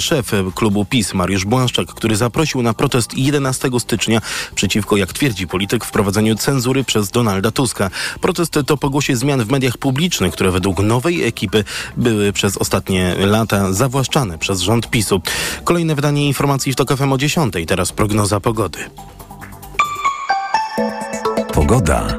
Szef klubu PiS Mariusz Błaszczak, który zaprosił na protest 11 stycznia przeciwko, jak twierdzi polityk, wprowadzeniu cenzury przez Donalda Tuska. Protest to pogłosie zmian w mediach publicznych, które według nowej ekipy były przez ostatnie lata zawłaszczane przez rząd PiSu. Kolejne wydanie informacji w TOK o 10. Teraz prognoza pogody. Pogoda.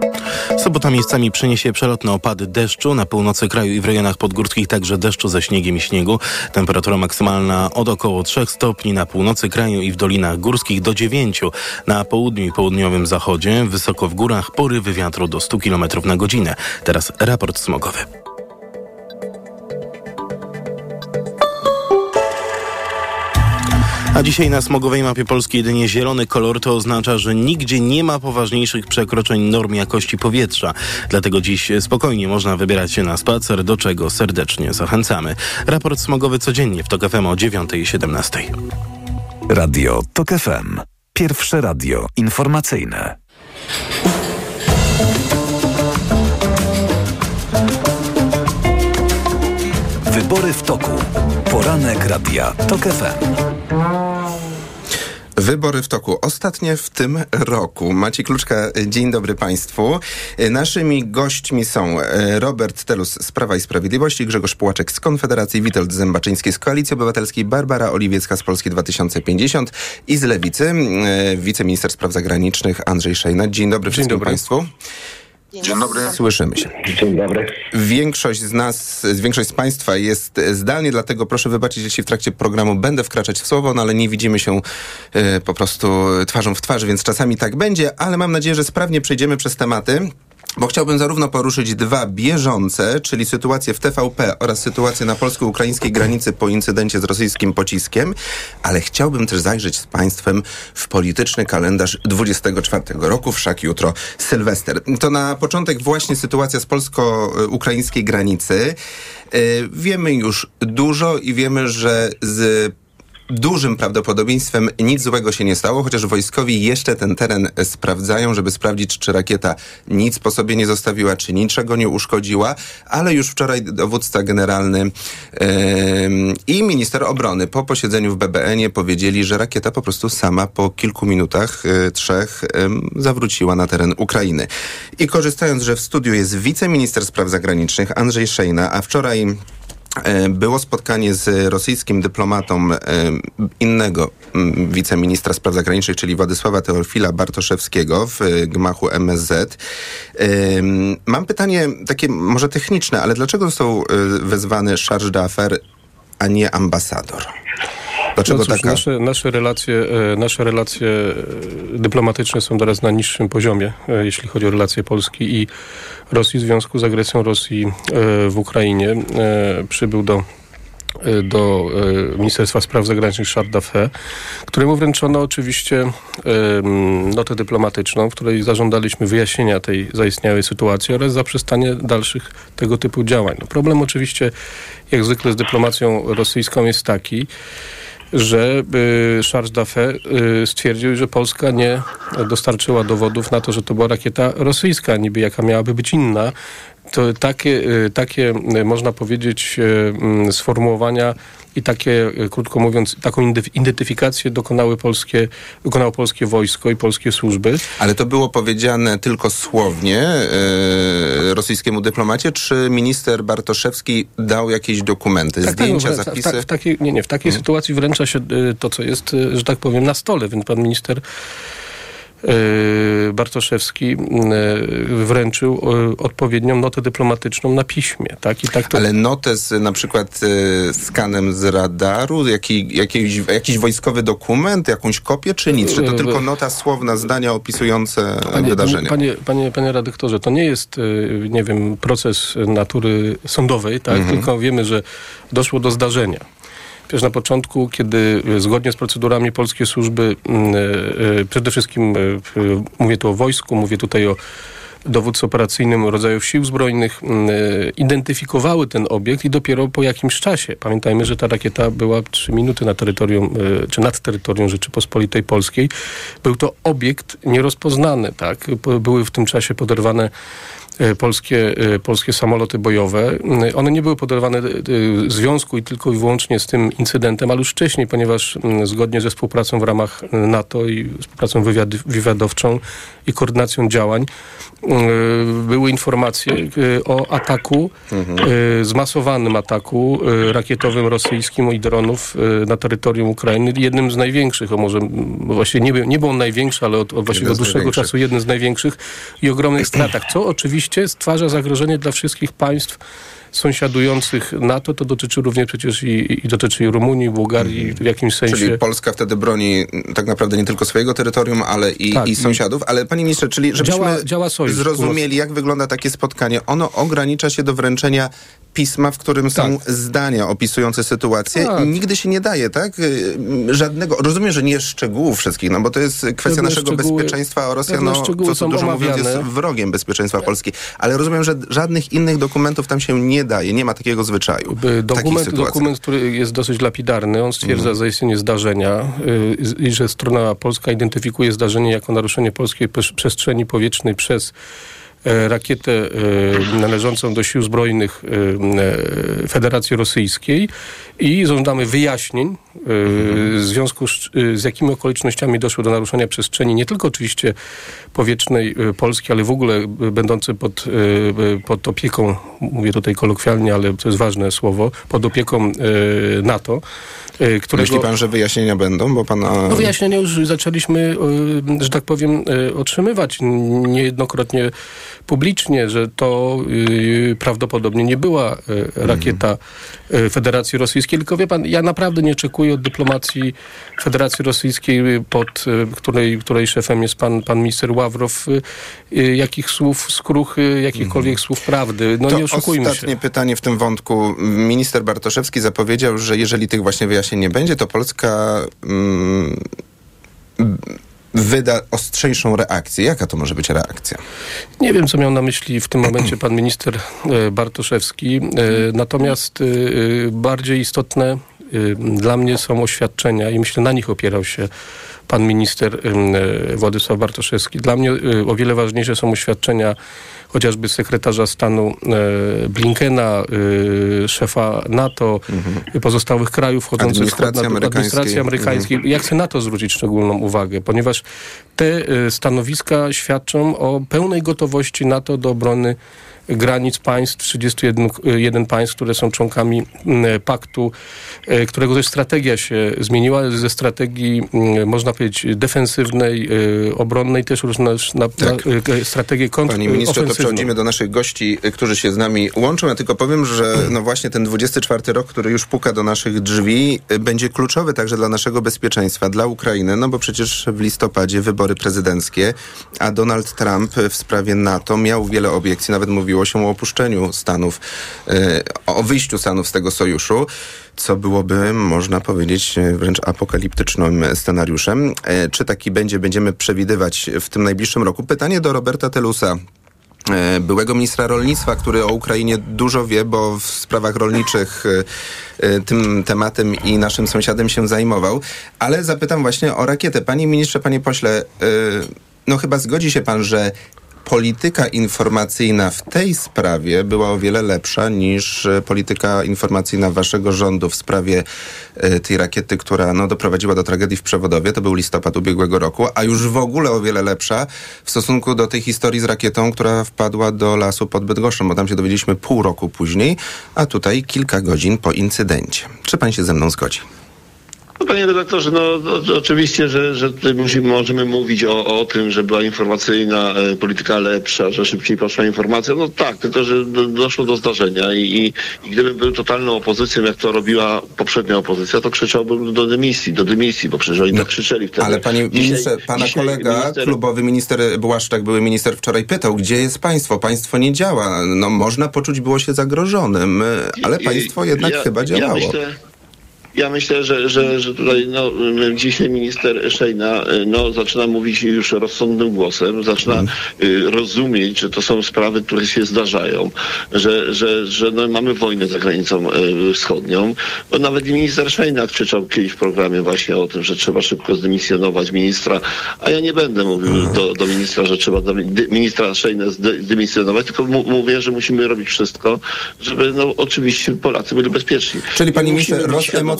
Sobota miejscami przyniesie przelotne opady deszczu. Na północy kraju i w rejonach podgórskich także deszczu ze śniegiem i śniegu. Temperatura maksymalna od około 3 stopni na północy kraju i w dolinach górskich do 9. Na południu i południowym zachodzie, wysoko w górach porywy wiatru do 100 km na godzinę. Teraz raport smogowy. A dzisiaj na smogowej mapie Polski jedynie zielony kolor to oznacza, że nigdzie nie ma poważniejszych przekroczeń norm jakości powietrza. Dlatego dziś spokojnie można wybierać się na spacer, do czego serdecznie zachęcamy. Raport smogowy codziennie w TOK FM o 9.17. Radio TOK FM. Pierwsze radio informacyjne. Wybory w toku. Poranek Radia TOK FM. Wybory w toku. Ostatnie w tym roku. Maciej Kluczka, dzień dobry Państwu. Naszymi gośćmi są e, Robert Telus z Prawa i Sprawiedliwości, Grzegorz Płaczek z Konfederacji, Witold Zębaczyński z Koalicji Obywatelskiej, Barbara Oliwiecka z Polski 2050 i z Lewicy, e, wiceminister spraw zagranicznych Andrzej Szejna. Dzień dobry dzień wszystkim dobry. Państwu. Dzień dobry. Słyszymy się. Dzień dobry. Większość z nas, większość z Państwa jest zdalnie, dlatego proszę wybaczyć, jeśli w trakcie programu będę wkraczać w słowo, no ale nie widzimy się y, po prostu twarzą w twarzy, więc czasami tak będzie, ale mam nadzieję, że sprawnie przejdziemy przez tematy bo chciałbym zarówno poruszyć dwa bieżące, czyli sytuację w TVP oraz sytuację na polsko-ukraińskiej granicy po incydencie z rosyjskim pociskiem, ale chciałbym też zajrzeć z Państwem w polityczny kalendarz 24 roku, wszak jutro Sylwester. To na początek właśnie sytuacja z polsko-ukraińskiej granicy. Yy, wiemy już dużo i wiemy, że z dużym prawdopodobieństwem nic złego się nie stało, chociaż wojskowi jeszcze ten teren sprawdzają, żeby sprawdzić, czy rakieta nic po sobie nie zostawiła, czy niczego nie uszkodziła, ale już wczoraj dowódca generalny yy, i minister obrony po posiedzeniu w BBN-ie powiedzieli, że rakieta po prostu sama po kilku minutach, yy, trzech, yy, zawróciła na teren Ukrainy. I korzystając, że w studiu jest wiceminister spraw zagranicznych Andrzej Szejna, a wczoraj było spotkanie z rosyjskim dyplomatą e, innego wiceministra spraw zagranicznych, czyli Władysława Teofila Bartoszewskiego w e, gmachu MSZ. Mam pytanie takie może techniczne, ale dlaczego został wezwany charge d'affaires, a nie ambasador? Dlaczego no cóż, taka... nasze, nasze, relacje, nasze relacje dyplomatyczne są teraz na niższym poziomie, jeśli chodzi o relacje Polski i Rosji w związku z agresją Rosji e, w Ukrainie. E, przybył do e, do Ministerstwa Spraw Zagranicznych Charles któremu wręczono oczywiście notę dyplomatyczną, w której zażądaliśmy wyjaśnienia tej zaistniałej sytuacji oraz zaprzestanie dalszych tego typu działań. No problem oczywiście, jak zwykle z dyplomacją rosyjską jest taki, że y, Charles Daffé y, stwierdził, że Polska nie dostarczyła dowodów na to, że to była rakieta rosyjska, niby jaka miałaby być inna. To takie, y, takie można powiedzieć, mm, sformułowania i takie, e, krótko mówiąc, taką identyfikację dokonały polskie, dokonało polskie wojsko i polskie służby. Ale to było powiedziane tylko słownie e, rosyjskiemu dyplomacie, czy minister Bartoszewski dał jakieś dokumenty, tak, tak zdjęcia, tak, zapisy? W, w takiej, nie, nie, w takiej hmm. sytuacji wręcza się e, to, co jest, że tak powiem, na stole, więc pan minister Bartoszewski e, wręczył e, odpowiednią notę dyplomatyczną na piśmie. Tak? I tak to... Ale notę z na przykład skanem z radaru, jaki, jakiś, jakiś wojskowy dokument, jakąś kopię, czy nic? Czy to tylko nota słowna, zdania opisujące panie, wydarzenie? Panie, panie, panie redaktorze, to nie jest, nie wiem, proces natury sądowej, tak? Mhm. tylko wiemy, że doszło do zdarzenia. Przecież na początku, kiedy e, zgodnie z procedurami polskie służby, mm, e, e, przede wszystkim mówię tu o wojsku, mówię tutaj o dowódcy operacyjnym rodzajów sił zbrojnych mm, identyfikowały ten obiekt i dopiero po jakimś czasie. Pamiętajmy, że ta rakieta była trzy minuty na terytorium, czy nad terytorium Rzeczypospolitej Polskiej. Był to obiekt nierozpoznany, tak? Były w tym czasie poderwane polskie, polskie samoloty bojowe. One nie były podejmowane w związku i tylko i wyłącznie z tym incydentem, ale już wcześniej, ponieważ zgodnie ze współpracą w ramach NATO i współpracą wywiadowczą i koordynacją działań były informacje o ataku, mhm. zmasowanym ataku rakietowym rosyjskim i dronów na terytorium Ukrainy. Jednym z największych, o może właściwie nie, nie był on największy, ale od, od dłuższego czasu jeden z największych i ogromnych stratach, co oczywiście stwarza zagrożenie dla wszystkich państw sąsiadujących NATO, to dotyczy również przecież i, i dotyczy i Rumunii, Bułgarii w jakimś sensie. Czyli Polska wtedy broni tak naprawdę nie tylko swojego terytorium, ale i, tak, i sąsiadów. Ale panie ministrze, czyli żebyśmy działa, działa zrozumieli, jak wygląda takie spotkanie. Ono ogranicza się do wręczenia pisma, w którym są tak. zdania opisujące sytuację tak. i nigdy się nie daje, tak? Żadnego, rozumiem, że nie szczegółów wszystkich, no bo to jest kwestia pewne naszego bezpieczeństwa, a Rosja, no, co, co dużo omawiane. mówiąc, jest wrogiem bezpieczeństwa Polski. Ale rozumiem, że żadnych innych dokumentów tam się nie daje, nie ma takiego zwyczaju. Dokument, dokument który jest dosyć lapidarny, on stwierdza mhm. zaistnienie zdarzenia y, i że strona polska identyfikuje zdarzenie jako naruszenie polskiej przestrzeni powietrznej przez rakietę e, należącą do sił zbrojnych e, Federacji Rosyjskiej i żądamy wyjaśnień w związku z, z jakimi okolicznościami doszło do naruszenia przestrzeni, nie tylko oczywiście powietrznej Polski, ale w ogóle będącej pod, pod opieką, mówię tutaj kolokwialnie, ale to jest ważne słowo, pod opieką NATO. Którego... Myśli pan, że wyjaśnienia będą? Bo pana... No wyjaśnienia już zaczęliśmy, że tak powiem, otrzymywać niejednokrotnie publicznie, że to yy, prawdopodobnie nie była yy, rakieta yy, Federacji Rosyjskiej, tylko wie pan, ja naprawdę nie oczekuję od dyplomacji Federacji Rosyjskiej, pod której, której szefem jest pan, pan minister Ławrow, jakich słów skruchy, jakichkolwiek mhm. słów prawdy. No to nie oszukujmy ostatnie się. pytanie w tym wątku. Minister Bartoszewski zapowiedział, że jeżeli tych właśnie wyjaśnień nie będzie, to Polska... Mm, wyda ostrzejszą reakcję. Jaka to może być reakcja? Nie wiem, co miał na myśli w tym momencie pan minister e, Bartoszewski. E, natomiast e, bardziej istotne dla mnie są oświadczenia i myślę, na nich opierał się pan minister Władysław Bartoszewski. Dla mnie o wiele ważniejsze są oświadczenia chociażby sekretarza stanu e, Blinkena, e, szefa NATO, mhm. pozostałych krajów wchodzących administracji, w amerykańskiej. administracji amerykańskiej. Mhm. Ja chcę na to zwrócić szczególną uwagę, ponieważ te e, stanowiska świadczą o pełnej gotowości NATO do obrony granic państw, 31 państw, które są członkami paktu, e, którego też strategia się zmieniła ze strategii, można powiedzieć, defensywnej, e, obronnej, też już na, na, tak. na e, strategię Panie ministrze, to przechodzimy do naszych gości, którzy się z nami łączą. Ja tylko powiem, że no właśnie ten 24 rok, który już puka do naszych drzwi, będzie kluczowy także dla naszego bezpieczeństwa, dla Ukrainy, no bo przecież w listopadzie wybory prezydenckie, a Donald Trump w sprawie NATO miał wiele obiekcji, nawet mówił mówiło się o opuszczeniu Stanów, e, o wyjściu Stanów z tego sojuszu co byłoby, można powiedzieć, wręcz apokaliptycznym scenariuszem. E, czy taki będzie, będziemy przewidywać w tym najbliższym roku? Pytanie do Roberta Telusa, e, byłego ministra rolnictwa, który o Ukrainie dużo wie, bo w sprawach rolniczych tym tematem i naszym sąsiadem się zajmował. Ale zapytam właśnie o rakietę. Panie ministrze, panie pośle, no chyba zgodzi się pan, że polityka informacyjna w tej sprawie była o wiele lepsza niż e, polityka informacyjna waszego rządu w sprawie e, tej rakiety, która no, doprowadziła do tragedii w Przewodowie. To był listopad ubiegłego roku, a już w ogóle o wiele lepsza w stosunku do tej historii z rakietą, która wpadła do lasu pod Bydgoszczą, bo tam się dowiedzieliśmy pół roku później, a tutaj kilka godzin po incydencie. Czy pan się ze mną zgodzi? No, panie redaktorze, no oczywiście, że, że tutaj musimy, możemy mówić o, o tym, że była informacyjna e, polityka lepsza, że szybciej poszła informacja. No tak, tylko że do, doszło do zdarzenia i, i, i gdybym był totalną opozycją, jak to robiła poprzednia opozycja, to krzyczałbym do dymisji, do dymisji, bo przecież oni no, tak krzyczeli wtedy. Ale panie ministrze, pana dzisiaj kolega, minister... klubowy minister Błaszczak, były minister wczoraj pytał, gdzie jest państwo? Państwo nie działa. No można poczuć było się zagrożonym, ale państwo jednak ja, chyba działało. Ja myślę, ja myślę, że, że, że tutaj no, dzisiaj minister Szejna no, zaczyna mówić już rozsądnym głosem, zaczyna mm. rozumieć, że to są sprawy, które się zdarzają, że, że, że no, mamy wojnę za granicą wschodnią. Bo nawet minister Szejna krzyczał kiedyś w programie właśnie o tym, że trzeba szybko zdymisjonować ministra, a ja nie będę mówił mm. do, do ministra, że trzeba do, ministra Szejna zdymisjonować, tylko mówię, że musimy robić wszystko, żeby no, oczywiście Polacy byli bezpieczni. Czyli pani minister,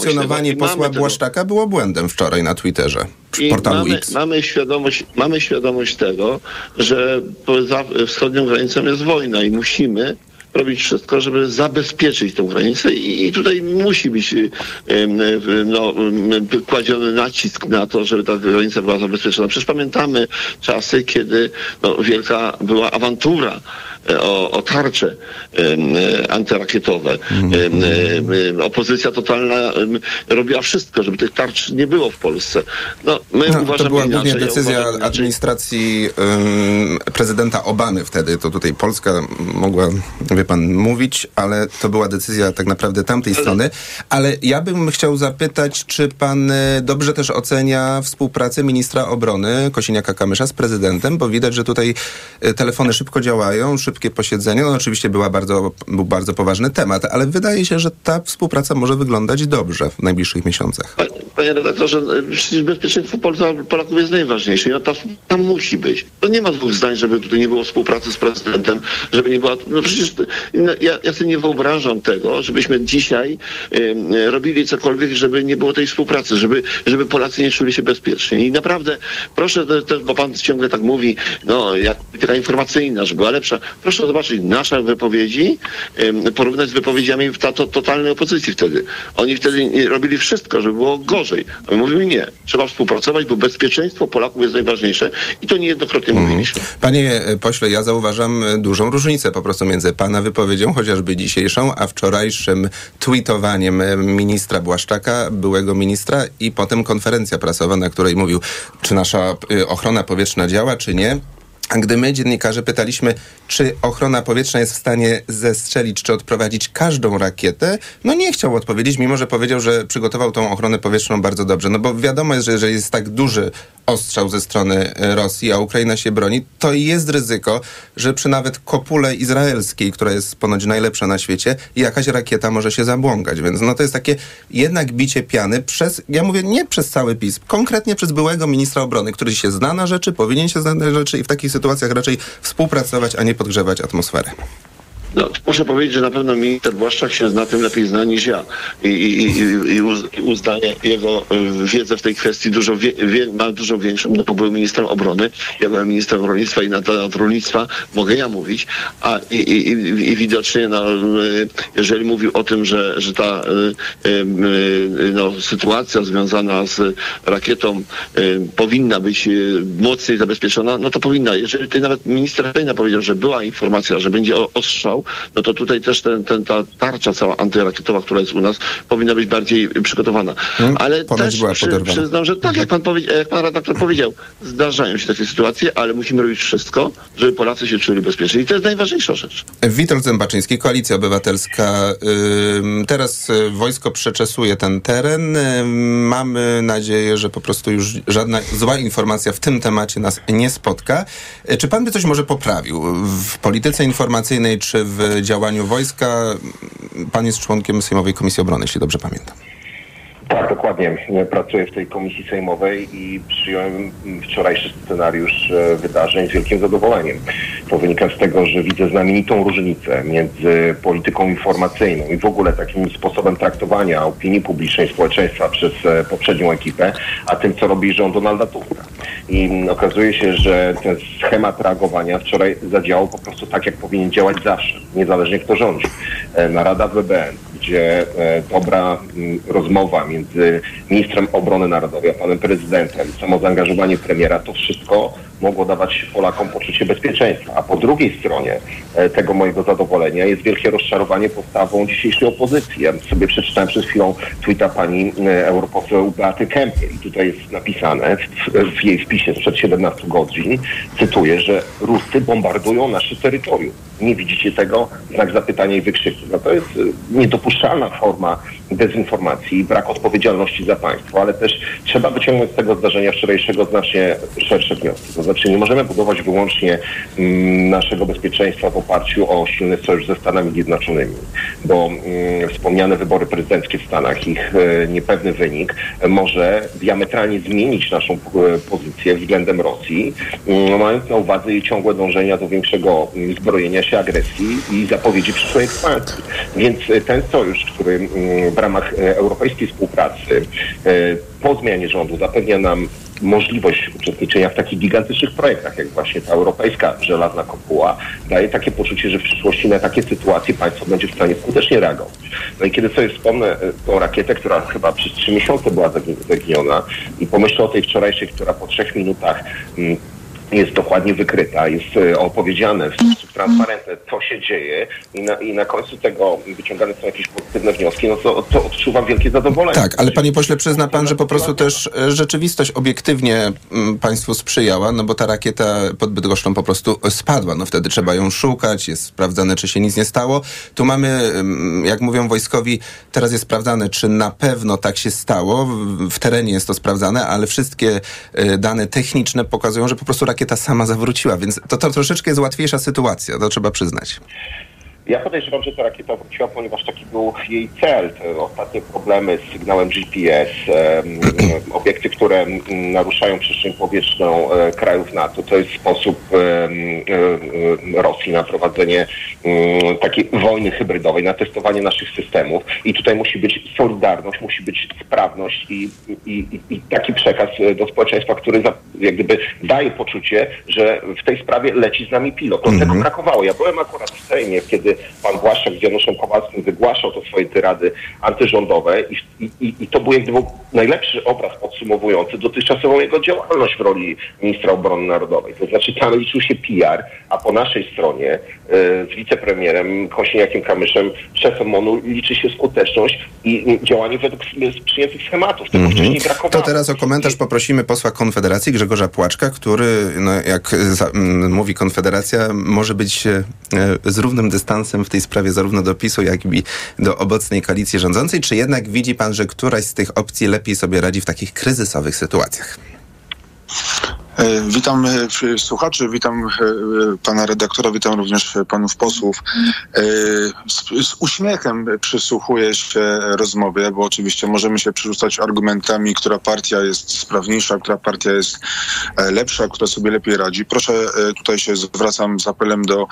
rozemocjonowanie posła Błaszczaka było błędem wczoraj na Twitterze. I mamy, mamy, świadomość, mamy świadomość tego, że poza wschodnią granicą jest wojna i musimy robić wszystko, żeby zabezpieczyć tę granicę i, tutaj musi być no, kładziony nacisk na to, żeby ta granica była zabezpieczona. Przecież pamiętamy czasy, kiedy no, wielka była awantura o, o tarcze antyrakietowe. Opozycja totalna robiła wszystko, żeby tych tarcz nie było w Polsce. No, my no, uważamy to była głównie decyzja ja administracji um, prezydenta Obamy wtedy. To tutaj Polska mogła, wie pan, mówić, ale to była decyzja tak naprawdę tamtej ale... strony. Ale ja bym chciał zapytać, czy pan e, dobrze też ocenia współpracę ministra obrony Kosiniaka-Kamysza z prezydentem, bo widać, że tutaj e, telefony szybko działają, szybkie posiedzenie. No oczywiście była bardzo, był bardzo poważny temat, ale wydaje się, że ta współpraca może wyglądać dobrze w najbliższych miesiącach. Panie redaktorze, przecież bezpieczeństwo Polaków jest najważniejsze i no, tam musi być. To nie ma dwóch zdań, żeby tutaj nie było współpracy z prezydentem, żeby nie była... No przecież no, ja, ja sobie nie wyobrażam tego, żebyśmy dzisiaj y, robili cokolwiek, żeby nie było tej współpracy, żeby, żeby Polacy nie czuli się bezpiecznie. I naprawdę proszę, bo pan ciągle tak mówi, no jak polityka informacyjna, żeby była lepsza. Proszę zobaczyć nasze wypowiedzi, porównać z wypowiedziami ta, to, totalnej opozycji wtedy. Oni wtedy robili wszystko, żeby było gorzej. A my mówimy nie. Trzeba współpracować, bo bezpieczeństwo Polaków jest najważniejsze i to niejednokrotnie mm. mówiliśmy. Panie pośle, ja zauważam e, dużą różnicę po prostu między pana wypowiedzią, chociażby dzisiejszą, a wczorajszym tweetowaniem ministra Błaszczaka, byłego ministra i potem konferencja prasowa, na której mówił, czy nasza ochrona powietrzna działa, czy nie. Gdy my, dziennikarze, pytaliśmy, czy ochrona powietrzna jest w stanie zestrzelić, czy odprowadzić każdą rakietę, no nie chciał odpowiedzieć, mimo że powiedział, że przygotował tą ochronę powietrzną bardzo dobrze. No bo wiadomo jest, że jeżeli jest tak duży ostrzał ze strony e, Rosji, a Ukraina się broni, to jest ryzyko, że przy nawet kopule izraelskiej, która jest ponoć najlepsza na świecie, jakaś rakieta może się zabłąkać. Więc no to jest takie jednak bicie piany przez, ja mówię nie przez cały PiS, konkretnie przez byłego ministra obrony, który się zna na rzeczy, powinien się znać na rzeczy i w takich sytuacjach raczej współpracować, a nie podgrzewać atmosferę. No, muszę powiedzieć, że na pewno minister Błaszczak się na tym lepiej zna niż ja. I, i, i, uznaje jego y, wiedzę w tej kwestii dużo, wie, wie, ma dużo większą, no bo był ministrem obrony, ja byłem ministrem rolnictwa i na temat rolnictwa mogę ja mówić, a i, i, i widocznie no, y, jeżeli mówił o tym, że, że ta y, no, sytuacja związana z rakietą powinna być mocniej zabezpieczona, no to powinna. Jeżeli tutaj nawet minister Pejna powiedział, że była informacja, że będzie ostrzał, no to tutaj też ten, ten, ta tarcza cała antyrakietowa, która jest u nas, powinna być bardziej przygotowana. Hmm, ale też przy, przyznam, że tak jak pan, jak pan redaktor powiedział, zdarzają się takie sytuacje, ale musimy robić wszystko, żeby Polacy się czuli bezpiecznie. I to jest najważniejsza rzecz. Witold Zębaczyński, Koalicja Obywatelska. Teraz y, wojsko przeczesuje ten teren. Mamy nadzieję, że po prostu już żadna zła informacja w tym temacie nas nie spotka. Y, czy pan by coś może poprawił w polityce informacyjnej, czy w działaniu wojska. Pan jest członkiem Sejmowej Komisji Obrony, jeśli dobrze pamiętam. Tak, dokładnie. Pracuję w tej komisji sejmowej i przyjąłem wczorajszy scenariusz e, wydarzeń z wielkim zadowoleniem. To wynika z tego, że widzę znamienitą różnicę między polityką informacyjną i w ogóle takim sposobem traktowania opinii publicznej społeczeństwa przez e, poprzednią ekipę, a tym, co robi rząd Donalda Tuska. I okazuje się, że ten schemat reagowania wczoraj zadziałał po prostu tak, jak powinien działać zawsze, niezależnie kto rządzi. E, narada WBN, gdzie dobra rozmowa między ministrem obrony narodowej a panem prezydentem, samo zaangażowanie premiera, to wszystko mogło dawać Polakom poczucie bezpieczeństwa. A po drugiej stronie e, tego mojego zadowolenia jest wielkie rozczarowanie postawą dzisiejszej opozycji. Ja sobie przeczytałem przed chwilą tweeta pani e, europoseł Beaty Kempy i tutaj jest napisane w, jej wpisie sprzed 17 godzin, cytuję, że Ruscy bombardują nasze terytorium. nie widzicie tego, znak zapytania i wykrzyki. No to jest niedopuszczalna forma dezinformacji i brak odpowiedzialności za państwo, ale też trzeba wyciągnąć z tego zdarzenia wczorajszego znacznie szersze wnioski. Znaczy nie możemy budować wyłącznie mm, naszego bezpieczeństwa w oparciu o silny sojusz ze Stanami Zjednoczonymi, bo mm, wspomniane wybory prezydenckie w Stanach, ich e, niepewny wynik może diametralnie zmienić naszą e, pozycję względem Rosji, mm, mając na uwadze jej ciągłe dążenia do większego zbrojenia się agresji i zapowiedzi przyszłej ekspansji. Więc e, ten sojusz, który w ramach europejskiej współpracy po zmianie rządu zapewnia nam możliwość uczestniczenia w takich gigantycznych projektach, jak właśnie ta europejska żelazna kopuła, daje takie poczucie, że w przyszłości na takie sytuacje państwo będzie w stanie skutecznie reagować. No i kiedy sobie wspomnę e, tą rakietę, która chyba przez trzy miesiące była zaginiona i pomyślę o tej wczorajszej, która po trzech minutach mm, jest dokładnie wykryta, jest e, opowiedziane w sposób transparentny, co się dzieje i na, i na końcu tego wyciągane są jakieś pozytywne wnioski, no to, to odczuwam wielkie zadowolenie. Tak, ale panie pośle, przyzna pan, że po prostu też e, rzeczywistość obiektywnie mm, państwu sprzyjała, no bo ta rakieta pod Bydgoszczą po prostu spadła, no wtedy trzeba ją szukać, jest sprawdzane, czy się nic nie stało. Tu mamy, mm, jak mówią wojskowi, teraz jest sprawdzane, czy na pewno tak się stało, w terenie jest to sprawdzane, ale wszystkie e, dane techniczne pokazują, że po prostu rakieta rakieta sama zawróciła, więc to, to troszeczkę jest łatwiejsza sytuacja, to trzeba przyznać. Ja podejrzewam, że ta rakieta wróciła, ponieważ taki był jej cel. Te ostatnie problemy z sygnałem GPS, obiekty, które naruszają przestrzeń powietrzną e, krajów NATO, to jest sposób e, Rosji na prowadzenie takiej wojny hybrydowej, na testowanie naszych systemów. I tutaj musi być solidarność, musi być sprawność i, i, i taki przekaz e, do społeczeństwa, który za, jak gdyby daje poczucie, że w tej sprawie leci z nami pilot. To mm -hmm. tego brakowało. Ja byłem akurat w Sejmie, kiedy pan Błaszczak z Januszem Kowalskim wygłaszał to swoje tyrady antyrządowe i, i, i to był jak gdyby najlepszy obraz podsumowujący dotychczasową jego działalność w roli ministra obrony narodowej. To znaczy tam liczył się PR, a po naszej stronie y, z wicepremierem Kosiniakiem Kamyszem, szefem MONU liczy się skuteczność i działanie według przyjętych schematów. Tego mm -hmm. wcześniej brakowało. To teraz o komentarz poprosimy posła Konfederacji Grzegorza Płaczka, który, no, jak mówi Konfederacja, może być e, z równym dystansem w tej sprawie zarówno do PiSu, jak i do obecnej koalicji rządzącej? Czy jednak widzi pan, że któraś z tych opcji lepiej sobie radzi w takich kryzysowych sytuacjach? E, witam e, słuchaczy, witam e, pana redaktora, witam również panów posłów. Z, z, uśmiechem przysłuchuję się rozmowie, bo oczywiście możemy się przerzucać argumentami, która partia jest sprawniejsza, która partia jest lepsza, która sobie lepiej radzi. Proszę, tutaj się zwracam z apelem do,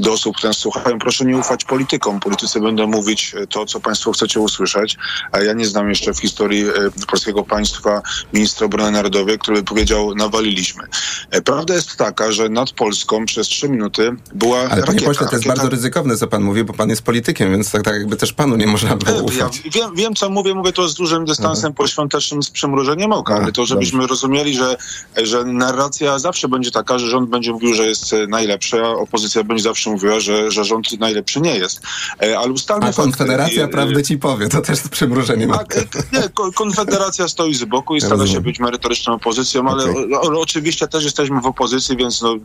do osób, które nas słuchają, proszę nie ufać politykom. Politycy będą mówić to, co państwo chcecie usłyszeć, a ja nie znam jeszcze w historii polskiego państwa ministra obrony narodowej, który by powiedział nawaliliśmy. E, prawda jest taka, że nad Polską przez trzy minuty była Ale rakieta. panie pośle, to jest rakieta... bardzo ryzykowne, co pan mówi, bo pan jest politykiem, więc tak, tak jakby też panu nie można było e, ufać. Ja wiem, wiem, co mówię, mówię to z dużym dystansem mhm. poświątecznym, z przymrużeniem oka, ale to żebyśmy dobrze. rozumieli, że, że narracja zawsze będzie taka, że rząd będzie mówił, że jest najlepszy, a opozycja będzie zawsze mówiła, że, że rząd najlepszy nie jest. E, ale ustalmy A Konfederacja fakty, prawdę ci powie, to też z przymrużeniem oka. Nie, Konfederacja stoi z boku i stara się być merytoryczną opozycją, ale okay. Oczywiście też jesteśmy w opozycji, więc no,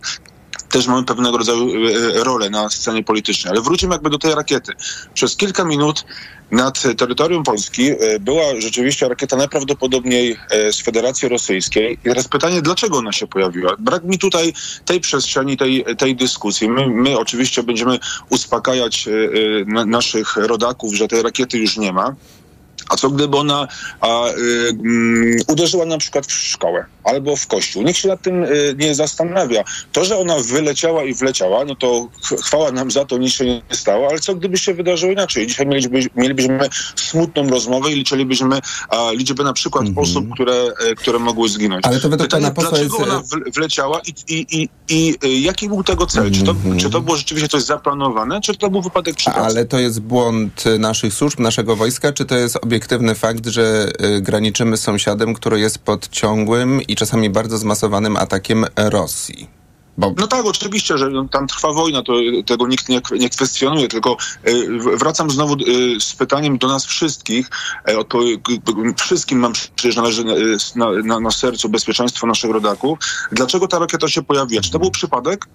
też mamy pewnego rodzaju e, rolę na scenie politycznej. Ale wrócimy jakby do tej rakiety. Przez kilka minut nad terytorium Polski e, była rzeczywiście rakieta najprawdopodobniej e, z Federacji Rosyjskiej. I teraz pytanie, dlaczego ona się pojawiła? Brak mi tutaj tej przestrzeni, tej, tej dyskusji. My, my oczywiście będziemy uspokajać naszych rodaków, że tej rakiety już nie ma. A co gdyby ona a, y, y, uderzyła na przykład w szkołę albo w kościół? Nikt się nad tym y, nie zastanawia. To, że ona wyleciała i wleciała, no to chwała nam za to, nic się nie stało, ale co gdyby się wydarzyło inaczej? Dzisiaj mielibyśmy, mielibyśmy smutną rozmowę i liczylibyśmy a, liczbę na przykład mm -hmm. osób, które, e, które mogły zginąć. Ale to według Pytanie, dlaczego jest... ona wleciała i, i, i, i y, jaki był tego cel? Mm -hmm. czy, to, mhm. czy to było rzeczywiście coś zaplanowane, czy to był wypadek przypadku? Ale to jest błąd naszych służb, naszego wojska, czy to jest obiekt obiektywny fakt, że y, graniczymy z sąsiadem, który jest pod ciągłym i czasami bardzo zmasowanym atakiem Rosji. Bo... No tak, oczywiście, że tam trwa wojna, to tego nikt nie, nie kwestionuje, tylko y, wracam znowu y, z pytaniem do nas wszystkich. Y, wszystkim nam przecież należy na, na, na, sercu bezpieczeństwo naszych rodaków. Dlaczego ta rakieta się pojawiła? Czy to był przypadek?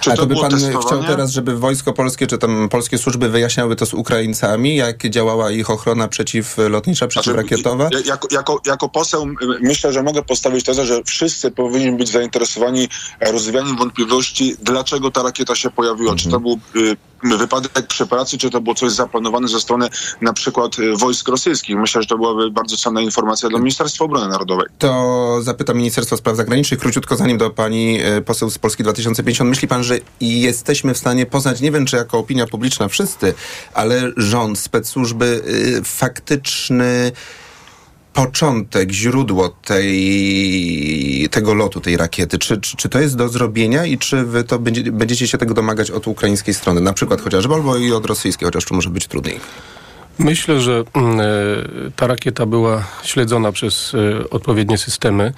Czy A to, to by pan testowanie? chciał teraz, żeby wojsko polskie, czy tam polskie służby wyjaśniały to z Ukraińcami, jak działała ich ochrona przeciwlotnicza, przeciwrakietowa? Znaczy, jako, jako, jako poseł myślę, że mogę postawić tezę, że wszyscy powinni być zainteresowani rozwianiem wątpliwości, dlaczego ta rakieta się pojawiła. Mhm. Czy to był y, wypadek przy pracy, czy to było coś zaplanowane ze strony na przykład y, wojsk rosyjskich. Myślę, że to byłaby bardzo cenna informacja dla Ministerstwa Obrony Narodowej. To zapytam Ministerstwo Spraw Zagranicznych, króciutko zanim do pani y, poseł z Polski 2050. Myśli pan, że jesteśmy w stanie poznać, nie wiem czy jako opinia publiczna wszyscy, ale rząd, specsłużby, faktyczny początek, źródło tej, tego lotu, tej rakiety? Czy, czy, czy to jest do zrobienia i czy wy to będzie, będziecie się tego domagać od ukraińskiej strony? Na przykład chociażby, albo i od rosyjskiej, chociaż to może być trudniej. Myślę, że mm, e, ta rakieta była śledzona przez e, odpowiednie systemy.